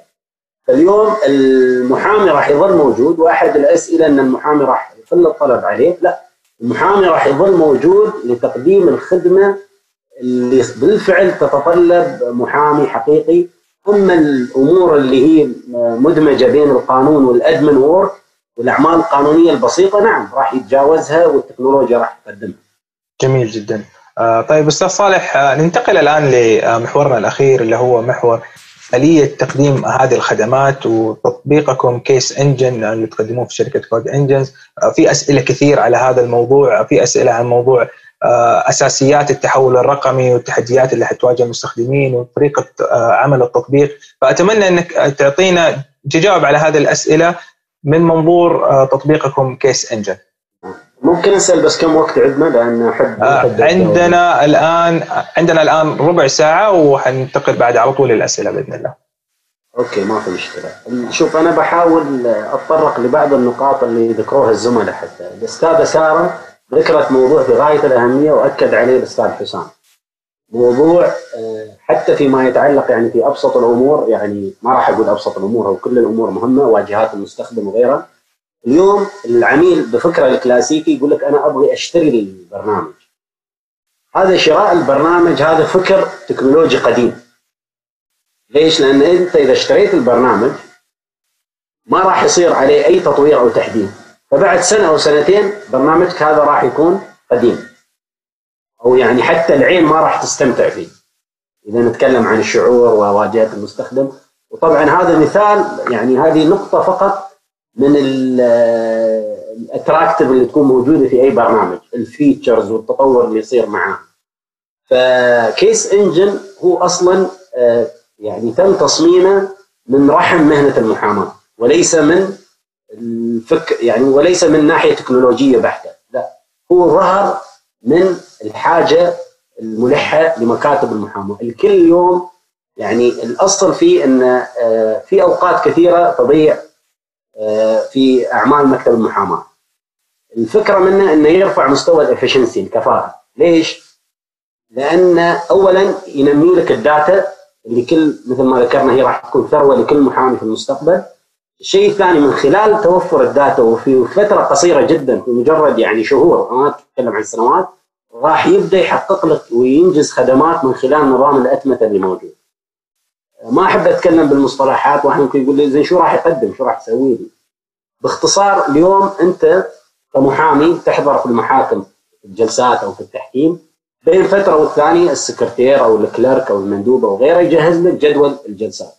فاليوم المحامي راح يظل موجود وأحد الأسئلة أن المحامي راح يقل الطلب عليه لا المحامي راح يظل موجود لتقديم الخدمة اللي بالفعل تتطلب محامي حقيقي أما الأمور اللي هي مدمجة بين القانون والأدمن وورك والأعمال القانونية البسيطة نعم راح يتجاوزها والتكنولوجيا راح تقدمها. جميل جدا. آه طيب أستاذ صالح آه ننتقل الآن لمحورنا الأخير اللي هو محور آلية تقديم هذه الخدمات وتطبيقكم Case Engine اللي تقدموه في شركة Code Engines. آه في أسئلة كثير على هذا الموضوع في أسئلة عن موضوع آه، أساسيات التحول الرقمي والتحديات اللي حتواجه المستخدمين وطريقة آه، عمل التطبيق. فأتمنى إنك تعطينا تجاوب على هذه الأسئلة من منظور آه، تطبيقكم Case Engine. ممكن اسال بس كم وقت عندنا؟ لأن احب عندنا الان عندنا الآن ربع ساعة وحننتقل بعد على طول للاسئله بإذن الله. أوكي ما في مشكلة. شوف أنا بحاول أتطرق لبعض النقاط اللي ذكروها الزملاء حتى. الأستاذة سارة ذكرت موضوع في غاية الأهمية وأكد عليه الأستاذ حسام. موضوع آه، حتى فيما يتعلق يعني في أبسط الأمور يعني ما راح أقول أبسط الأمور هو كل الأمور مهمة واجهات المستخدم وغيرها. اليوم العميل بفكرة الكلاسيكي يقول لك أنا أبغي أشتري البرنامج. هذا شراء البرنامج هذا فكر تكنولوجي قديم. ليش؟ لأن أنت إذا اشتريت البرنامج ما راح يصير عليه أي تطوير أو تحديث. فبعد سنة أو سنتين برنامجك هذا راح يكون قديم أو يعني حتى العين ما راح تستمتع فيه إذا نتكلم عن الشعور وواجهة المستخدم وطبعا هذا مثال يعني هذه نقطة فقط من ال attractive اللي تكون موجودة في أي برنامج ال features والتطور اللي يصير معاه ف Case Engine هو أصلا آه، يعني تم تصميمه من رحم مهنة المحاماة وليس من الفك يعني وليس من ناحية تكنولوجية بحتة لا. هو ظهر من الحاجة الملحة لمكاتب المحاماة. الكل اليوم يعني الأصل فيه إن آه، في أوقات كثيرة تضيع في أعمال مكتب المحاماة الفكرة منه إنه يرفع مستوى ال efficiency الكفاءة ليش؟ لأن اولا ينمي لك ال data اللي كل مثل ما ذكرنا هي راح تكون ثروة لكل محامي في المستقبل الشيء الثاني من خلال توفر ال data وفي فترة قصيرة جدا في مجرد يعني شهور ما أتكلم عن سنوات راح يبدأ يحقق لك وينجز خدمات من خلال نظام الأتمتة اللي موجود. ما أحب أتكلم بالمصطلحات واحد ممكن يقول لي زين شو راح يقدم؟ شو راح تسوي لي؟ باختصار اليوم أنت كمحامي تحضر في المحاكم في الجلسات أو في التحكيم بين فترة والثانية السكرتير أو الكلرك أو المندوب أو غيره يجهز لك جدول الجلسات.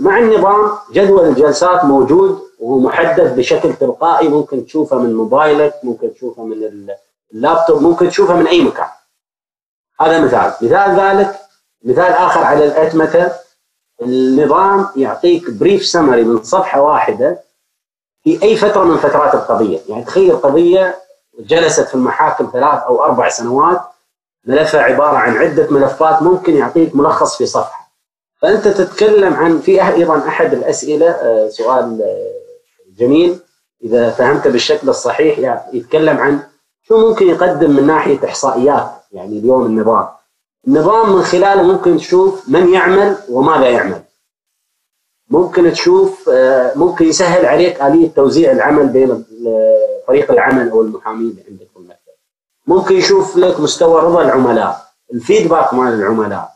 مع النظام جدول الجلسات موجود وهو محدد بشكل تلقائي ممكن تشوفه من موبايلك ممكن تشوفه من اللابتوب ممكن تشوفه من أي مكان هذا مثال مثال ذلك مثال آخر على الأتمتة. النظام يعطيك بريف سمري من صفحة واحدة في أي فترة من فترات القضية. يعني تخيل قضية جلست في المحاكم ثلاث أو أربع سنوات ملفها عبارة عن عدة ملفات ممكن يعطيك ملخص في صفحة. فأنت تتكلم عن في أيضا أحد الأسئلة آه، سؤال آه، جميل. إذا فهمته بالشكل الصحيح يعني يتكلم عن شو ممكن يقدم من ناحية إحصائيات يعني اليوم النظام. النظام من خلاله ممكن تشوف من يعمل وماذا يعمل. ممكن تشوف آه، ممكن يسهل عليك آلية توزيع العمل بين فريق العمل أو المحامين اللي عندك في المكتب. ممكن يشوف لك مستوى رضا العملاء الفيدباك مال العملاء.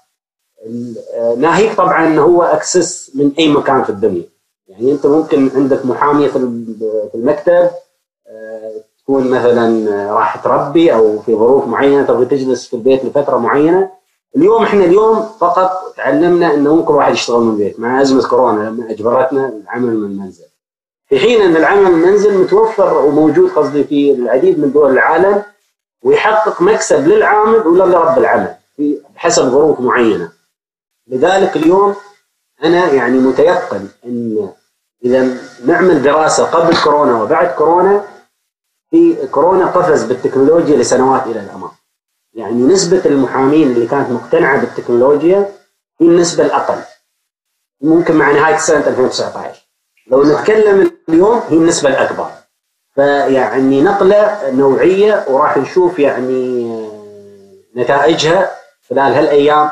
ناهيك طبعا هو أكسس من أي مكان في الدنيا. يعني أنت ممكن عندك محامية في المكتب آه، تكون مثلا راح تربي أو في ظروف معينة تبغى تجلس في البيت لفترة معينة. اليوم إحنا اليوم فقط تعلمنا انه ممكن واحد يشتغل من البيت مع أزمة كورونا لما أجبرتنا العمل من المنزل في حين إن العمل من المنزل متوفر وموجود قصدي في العديد من دول العالم ويحقق مكسب للعامل ولا لرب العمل في حسب ظروف معينة لذلك اليوم أنا يعني متيقن إن إذا نعمل دراسة قبل كورونا وبعد كورونا في كورونا قفز بالتكنولوجيا لسنوات إلى الأمام. يعني نسبة المحامين اللي كانت مقتنعة بالتكنولوجيا هي النسبة الأقل. ممكن مع نهاية سنه 2019. لو نتكلم اليوم هي النسبة الأكبر. فيعني نقلة نوعية وراح نشوف يعني نتائجها خلال هالأيام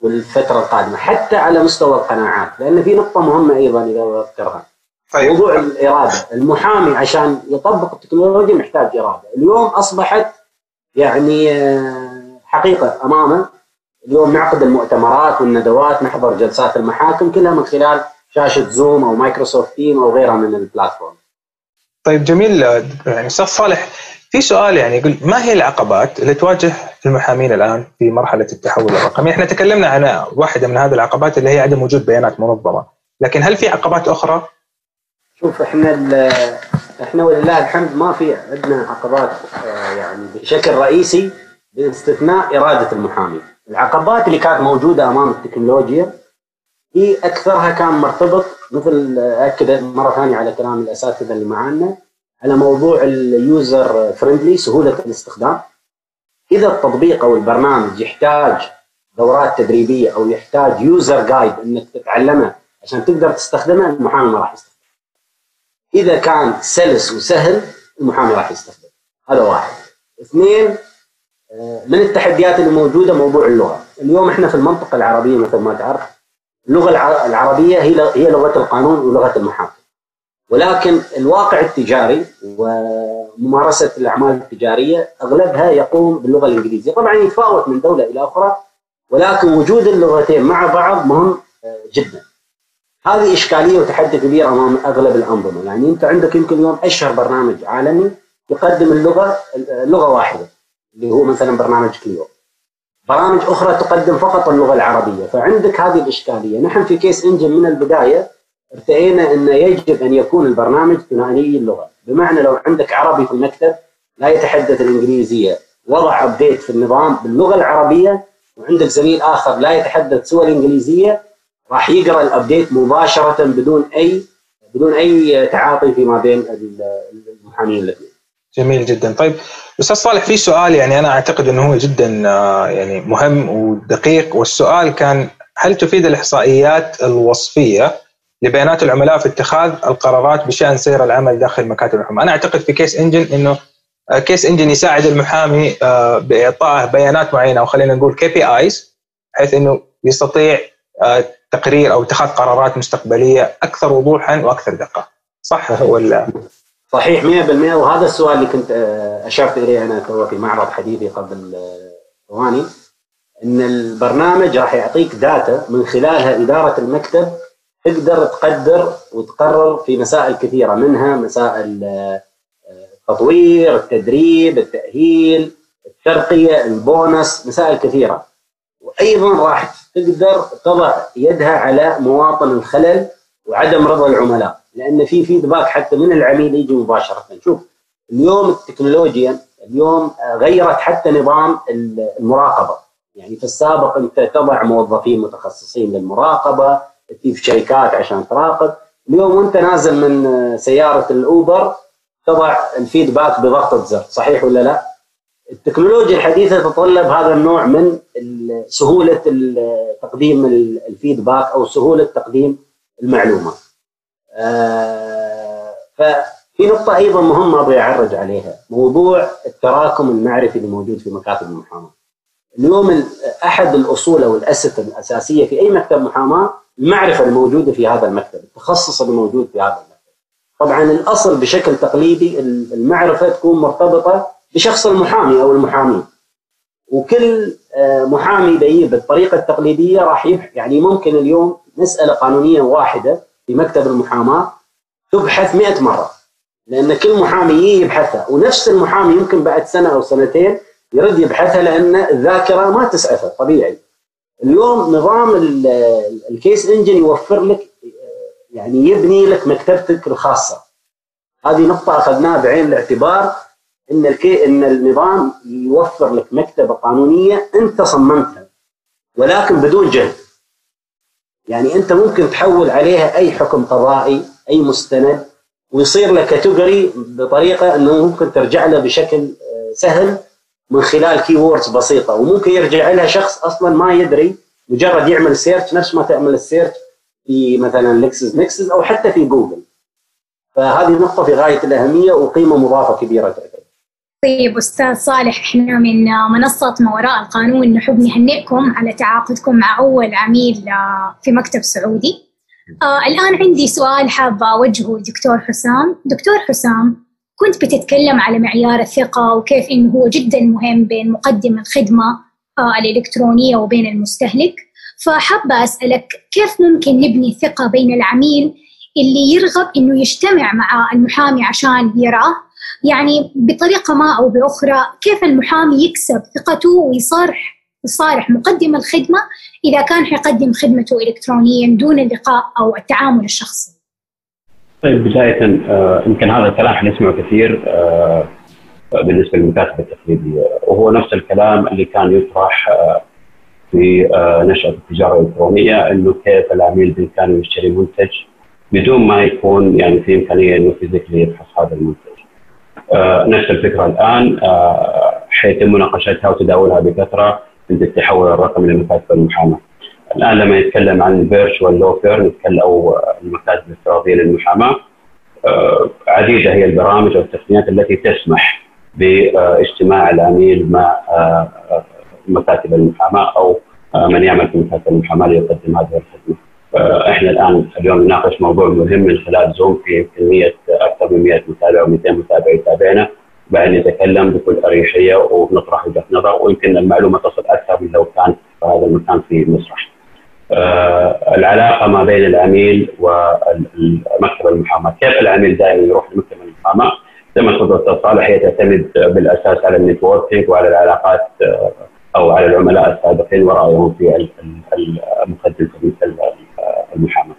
والفترة القادمة حتى على مستوى القناعات لأن في نقطة مهمة أيضا إذا أذكرها طيب. موضوع الإرادة المحامي عشان يطبق التكنولوجيا محتاج إرادة اليوم أصبحت يعني آه، حقيقة أمامه اليوم نعقد المؤتمرات والندوات نحضر جلسات المحاكم كلها من خلال شاشة Zoom أو Microsoft Team أو غيرها من ال platform. طيب جميل يعني أستاذ صالح في سؤال يعني يقول ما هي العقبات اللي تواجه المحامين الآن في مرحلة التحول الرقمي؟ إحنا تكلمنا عن واحدة من هذه العقبات اللي هي عدم وجود بيانات منظمة، لكن هل في عقبات أخرى؟ شوف إحنا إحنا ولله الحمد ما في عندنا عقبات آه، يعني بشكل رئيسي باستثناء إرادة المحامي. العقبات اللي كانت موجودة أمام التكنولوجيا هي أكثرها كان مرتبط مثل أكد مرة ثانية على كلام الأساتذة اللي معانا على موضوع ال user friendly سهولة الاستخدام إذا التطبيق أو البرنامج يحتاج دورات تدريبية أو يحتاج user guide إنك تتعلمه عشان تقدر تستخدمه المحامي ما راح يستخدمه. إذا كان سلس وسهل المحامي راح يستخدمه. هذا واحد. اثنين من التحديات اللي موجودة موضوع اللغة. اليوم إحنا في المنطقة العربية مثل ما تعرف اللغة العربية هي هي لغة القانون ولغة المحاكم. ولكن الواقع التجاري وممارسة الأعمال التجارية أغلبها يقوم باللغة الإنجليزية، طبعا يتفاوت من دولة إلى أخرى ولكن وجود اللغتين مع بعض مهم آه، جدا. هذه إشكالية وتحدي كبير أمام أغلب الأنظمة، يعني أنت عندك يمكن اليوم أشهر برنامج عالمي يقدم اللغة لغة واحدة اللي هو مثلا برنامج كليو. برامج أخرى تقدم فقط اللغة العربية، فعندك هذه الإشكالية، نحن في Case Engine من البداية ارتئينا أن يجب أن يكون البرنامج ثنائي اللغة، بمعنى لو عندك عربي في المكتب لا يتحدث الإنجليزية، وضع update في النظام باللغة العربية وعندك زميل آخر لا يتحدث سوى الإنجليزية راح يقرأ ال update مباشرة بدون اي بدون أي تعاطي فيما بين المحامين الاثنين. جميل جدا. طيب أستاذ صالح في سؤال يعني أنا أعتقد إنه هو جدا آه، يعني مهم ودقيق. والسؤال كان هل تفيد الإحصائيات الوصفية لبيانات العملاء في اتخاذ القرارات بشأن سير العمل داخل مكاتب المحاماه؟ أنا أعتقد في Case Engine إنه Case Engine يساعد المحامي آه، بإعطائه بيانات معينة أو خلينا نقول KPIs بحيث إنه يستطيع آه، تقرير أو اتخاذ قرارات مستقبلية أكثر وضوحا وأكثر دقة. صح ولا؟ صحيح 100% وهذا السؤال اللي كنت آه، أشرت إليه أنا تو في معرض حديثي قبل ثواني إن البرنامج راح يعطيك data من خلالها إدارة المكتب تقدر تقدر وتقرر في مسائل كثيرة منها مسائل التطوير، التدريب، التأهيل، الترقية، البونس، مسائل كثيرة. وأيضا راح تقدر تضع يدها على مواطن الخلل وعدم رضا العملاء، لأن في فيدباك حتى من العميل يجي مباشرة، شوف اليوم التكنولوجيا اليوم غيرت حتى نظام المراقبة، يعني في السابق أنت تضع موظفين متخصصين للمراقبة، تجيب شركات عشان تراقب، اليوم وأنت نازل من سيارة الأوبر تضع الفيدباك بضغطه زر صحيح ولا لا؟ التكنولوجيا الحديثة تتطلب هذا النوع من سهولة تقديم الفيدباك أو سهولة تقديم المعلومه. آه، ففي نقطة أيضا مهمة أبغى أعرج عليها موضوع التراكم المعرفي اللي موجود في مكاتب المحاماة. اليوم أحد الأصول أو الأسس الأساسية في أي مكتب محاماة المعرفة الموجودة في هذا المكتب، التخصص الموجود في هذا المكتب. طبعا الأصل بشكل تقليدي المعرفة تكون مرتبطة بشخص المحامي أو المحامين وكل آه، محامي بيجي بالطريقة التقليدية راح يعني ممكن اليوم مساله قانونيه واحدة في مكتب المحاماة تبحث 100 مرة لأن كل محامي يبحثها ونفس المحامي يمكن بعد سنة أو سنتين يرد يبحثها لأن الذاكرة ما تسعفه طبيعي. اليوم نظام الكيس إنجن يوفر لك يعني يبني لك مكتبتك الخاصة. هذه نقطة أخذناها بعين الاعتبار إن الكي إن النظام يوفر لك مكتبة قانونية أنت صممتها ولكن بدون جهد. يعني أنت ممكن تحول عليها أي حكم قضائي أي مستند ويصير له category بطريقة أنه ممكن ترجع له بشكل آه، سهل من خلال keywords بسيطة. وممكن يرجع لها شخص أصلا ما يدري مجرد يعمل search نفس ما تعمل ال search في مثلا لكسس نكسس أو حتى في جوجل فهذه نقطة في غاية الأهمية وقيمة مضافة كبيرة تعتبر طيب أستاذ صالح إحنا من منصة ما وراء القانون نحب نهنئكم على تعاقدكم مع أول عميل في مكتب سعودي. آه الآن عندي سؤال حابه أوجهه دكتور حسام، دكتور حسام كنت بتتكلم على معيار الثقة وكيف إنه هو جدا مهم بين مقدم الخدمة الإلكترونية وبين المستهلك. فحابة أسألك كيف ممكن نبني ثقة بين العميل اللي يرغب إنه يجتمع مع المحامي عشان يراه يعني بطريقة ما أو بأخرى كيف المحامي يكسب ثقته ويصارح يصارح مقدم الخدمة إذا كان حيقدم خدمته إلكترونيا دون اللقاء أو التعامل الشخصي طيب بداية آه، يمكن هذا الكلام حنسمعه كثير آه، بالنسبة للمكاتب التقليدية وهو نفس الكلام اللي كان يطرح آه، في نشأة التجارة الإلكترونية إنه كيف العميل بإمكانه يشتري منتج بدون ما يكون يعني في إمكانية إنه physically يفحص هذا المنتج. نفس الفكرة الآن حيتم مناقشتها وتداولها بكثرة عند التحول الرقمي لمكاتب المحاماة. الآن لما يتكلم عن virtual law firm نتكلم أو المكاتب الافتراضية للمحاماة آه، عديدة هي البرامج والتقنيات التي تسمح باجتماع العميل مع آه، مكاتب المحاماة أو آه، من يعمل في مكاتب المحاماة ليقدم هذه الخدمة. إحنا الان اليوم نناقش موضوع مهم من خلال زوم في يمكن 100 أكثر من 100 متابع و200 متابع يتابعنا بعد نتكلم بكل أريحية ونطرح وجهة نظر ويمكن المعلومة تصل أكثر من لو كان هذا المكان في مسرح. آه، العلاقة ما بين العميل ومكتب المحاماة، كيف العميل دائما يروح لمكتب المحاماة؟ زي ما تفضل صالح هي تعتمد بالأساس على ال networking وعلى العلاقات آه، أو على العملاء السابقين ورأيهم في المقدم المحاماة.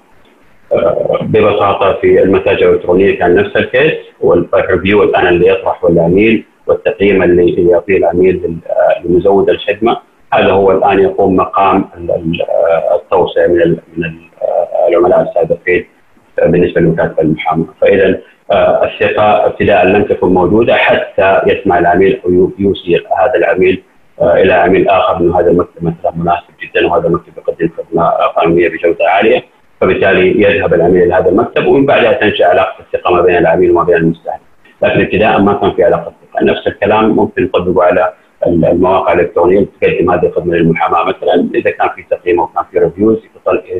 آه، ببساطة في المتاجر الإلكترونية كان نفس ال case وال review الآن اللي يطرحه العميل والتقييم اللي يعطيه العميل لمزود الخدمة هذا هو الآن يقوم مقام التوسعه من من العملاء السابقين بالنسبة لمكاتب المحاماة، فإذا آه، الثقة ابتداء لم تكن موجودة حتى يسمع العميل أو يوصي هذا العميل آه، إلى عميل آخر انه هذا المكتب مثلا مناسب جدا وهذا المكتب يقدم خدمة قانونية بجودة عالية، فبالتالي يذهب العميل إلى هذا المكتب ومن بعدها تنشأ علاقة الثقة ما بين العميل وما بين المستهلك. لكن ابتداء ما كان في علاقة ثقه، نفس الكلام ممكن نطبقه على المواقع الإلكترونية اللي تقدم هذه الخدمة للمحاماة مثلا إذا كان في تقييم أو كان في reviews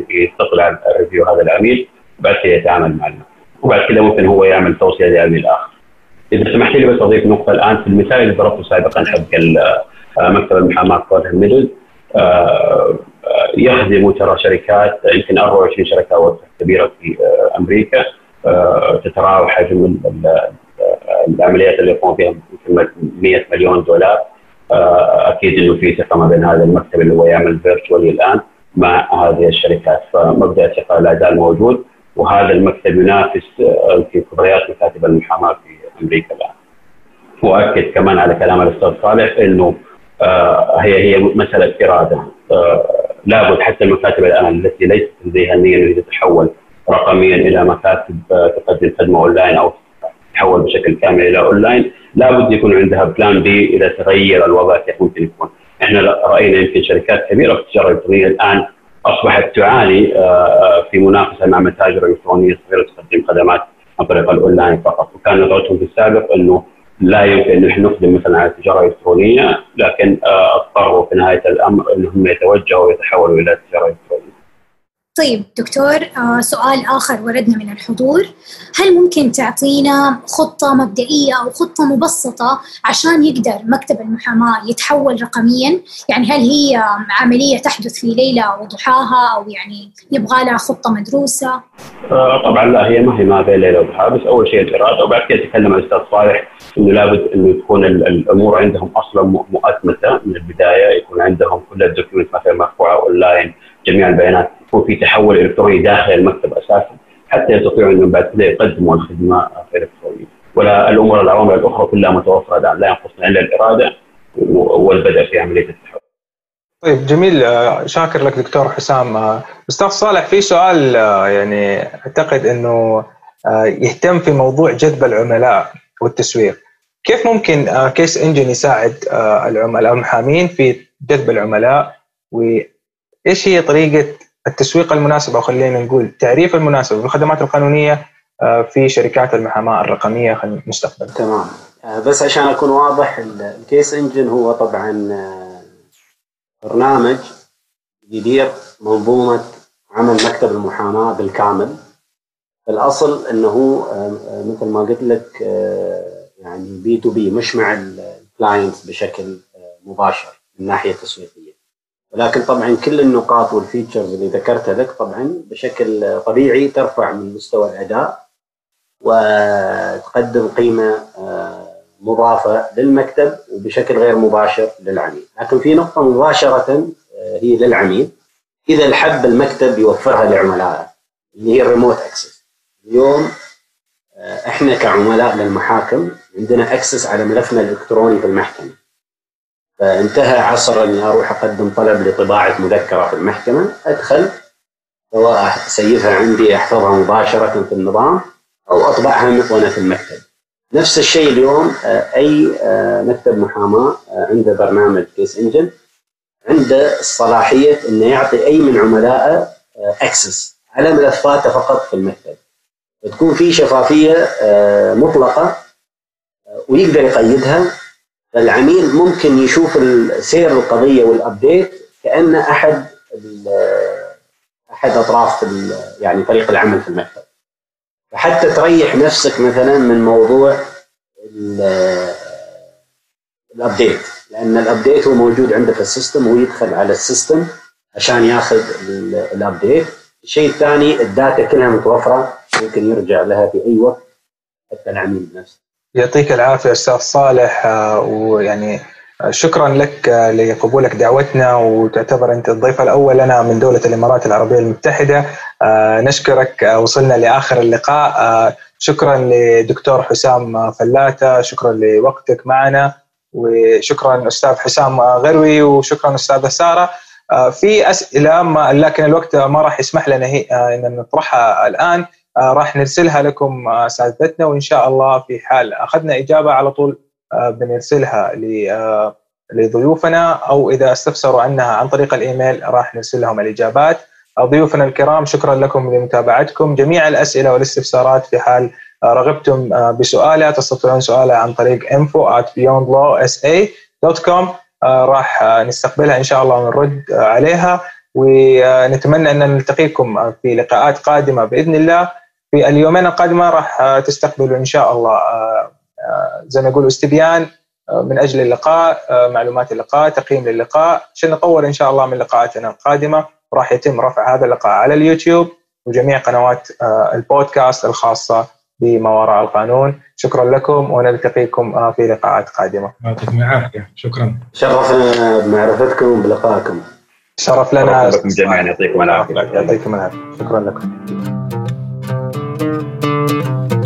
يتصل على ال review هذا العميل بعد كذا يتعامل معنا وبعد كذا ممكن هو يعمل توصية لعميل آخر. إذا سمحت لي بس أضيف نقطة الآن في المثال اللي ضربته سابقا حق آه، مكتب المحاماه كورن ميدل آه، يخدم ترى شركات يمكن 24 شركة كبيرة في آه، أمريكا تتراوح حجم العمليات اللي يقوم فيها يمكن 100 مليون دولار آه، أكيد إنه في ثقة ما بين هذا المكتب اللي هو يعمل فيرتشوالي الآن مع هذه الشركات فمبدأ الثقة لا زال موجود وهذا المكتب ينافس آه، في كبريات مكاتب المحاماة في أمريكا الآن. واكد كمان على كلام الأستاذ صالح إنه آه، هي هي مسألة إرادة. لابد حتى المكاتب الآن التي ليست لديها النيه ان تتحول رقميا إلى مكاتب تقدم خدمة أونلاين أو تتحول بشكل كامل إلى أونلاين. لابد يكون عندها plan B إذا تغير الوضع كيف ممكن يكون. إحنا رأينا يمكن شركات كبيرة في التجارة الإلكترونية الآن أصبحت تعاني آه، آه، في منافسة مع متاجر إلكترونية صغيرة تقدم خدمات عن طريق الأونلاين فقط. وكان نظرتهم في السابق إنه لا يمكن أن إحنا نقدم مثلا على التجارة الإلكترونية لكن آه، أضطروا في نهاية الأمر إنهم يتوجهوا ويتحولوا إلى التجارة الإلكترونية. طيب دكتور آه سؤال آخر وردنا من الحضور. هل ممكن تعطينا خطة مبدئية أو خطة مبسطة عشان يقدر مكتب المحاماة يتحول رقميا؟ يعني هل هي عملية تحدث في ليلة وضحاها أو يعني يبغى لها خطة مدروسة؟ آه طبعا لا هي ما هي ما بين ليلة وضحاها بس أول شيء الإرادة وبعد كده تكلم الأستاذ صالح إنه لابد إنه تكون الأمور عندهم أصلا مؤتمتة من البداية يكون عندهم كل ال document مثلا مرفوعة أونلاين جميع البيانات يكون في تحول إلكتروني داخل المكتب أساسا حتى يستطيعوا انهم بعد كذا يقدموا الخدمة الالكترونيه ولا الأمور العوامل الأخرى كلها متوفرة لا ينقصنا الا الإرادة والبدء في عملية التحول. طيب جميل. آه، شاكر لك دكتور حسام. آه، أستاذ صالح في سؤال آه، يعني أعتقد إنه يهتم في موضوع جذب العملاء والتسويق. كيف ممكن كيس إنجن يساعد العملاء المحامين في جذب العملاء؟ وإيش هي طريقة التسويق المناسب أو خلينا نقول التعريف المناسب بالخدمات القانونية آه، في شركات المحاماة الرقمية المستقبل. تمام آه، بس عشان أكون واضح الكيس إنجن هو طبعا آه، برنامج يدير منظومة عمل مكتب المحاماة بالكامل. الأصل إنه مثل ما قلت لك يعني B2B مش مع ال clients بشكل مباشر من الناحيه التسويقيه ولكن طبعا كل النقاط وال features اللي ذكرتها لك طبعا بشكل طبيعي ترفع من مستوى الأداء وتقدم قيمة آه، مضافة للمكتب وبشكل غير مباشر للعميل، لكن في نقطة مباشرة آه، هي للعميل إذا حب المكتب يوفرها لعملائه اللي هي ال remote access. اليوم آه، إحنا كعملاء للمحاكم عندنا أكسس على ملفنا الإلكتروني في المحكمة. فانتهى عصر اني أروح أقدم طلب لطباعة مذكرة في المحكمة، أدخل سواء اسيفها عندي أحفظها مباشرة في النظام أو أطبعها وأنا في المكتب. نفس الشيء اليوم آه، أي آه، مكتب محاماة عنده برنامج كيس انجن عنده الصلاحية إنه يعطي أي من عملائه access على ملفاته فقط في المكتب. تكون في شفافية آه، مطلقة آه، ويقدر يقيدها فالعميل ممكن يشوف سير القضية وال update كانه أحد أحد أطراف يعني فريق العمل في المكتب فحتى تريح نفسك مثلا من موضوع ال update لأن ال update هو موجود عنده في ال system ويدخل على ال system عشان ياخذ ال update الشيء الثاني ال data كلها متوفرة ممكن يرجع لها في أي وقت حتى العميل نفسه. يعطيك العافية أستاذ صالح. آه، ويعني آه، شكرا لك آه، لقبولك دعوتنا وتعتبر أنت الضيف الأول لنا من دولة الإمارات العربية المتحدة. نشكرك وصلنا لآخر اللقاء. شكرا لدكتور حسام فلاته. شكرا لوقتك معنا. وشكرا أستاذ حسام غروي وشكرا أستاذة سارة. في ما لكن الوقت ما راح يسمح لنا إن نطرحها الآن. آه، راح نرسلها لكم آه، اساتذتنا وإن شاء الله في حال أخذنا إجابة على طول آه، بنرسلها لضيوفنا أو إذا استفسروا عنها عن طريق الإيميل راح نرسل لهم الاجابات ضيوفنا الكرام شكرا لكم لمتابعتكم. جميع الأسئلة والاستفسارات في حال رغبتم بسؤالها تستطيعون سؤالها عن طريق info at beyondlawsa.com راح نستقبلها إن شاء الله ونرد عليها. ونتمنى أن نلتقيكم في لقاءات قادمة بإذن الله. في اليومين القادمة راح تستقبلوا إن شاء الله آه، آه، زي ما يقولوا استبيان آه، من أجل اللقاء معلومات اللقاء تقييم للقاء. عشان نطور إن شاء الله من لقاءاتنا القادمة راح يتم رفع هذا اللقاء على اليوتيوب وجميع قنوات البودكاست الخاصة بما وراء القانون. شكرا لكم ونلتقيكم في لقاءات قادمة. يعطيكم العافية. شكرا. شرفنا بمعرفتكم وبلقائكم. شرف لنا. شرف لكم جميعا. يعطيكم العافية. يعطيكم العافية. شكرا لكم. Thank you.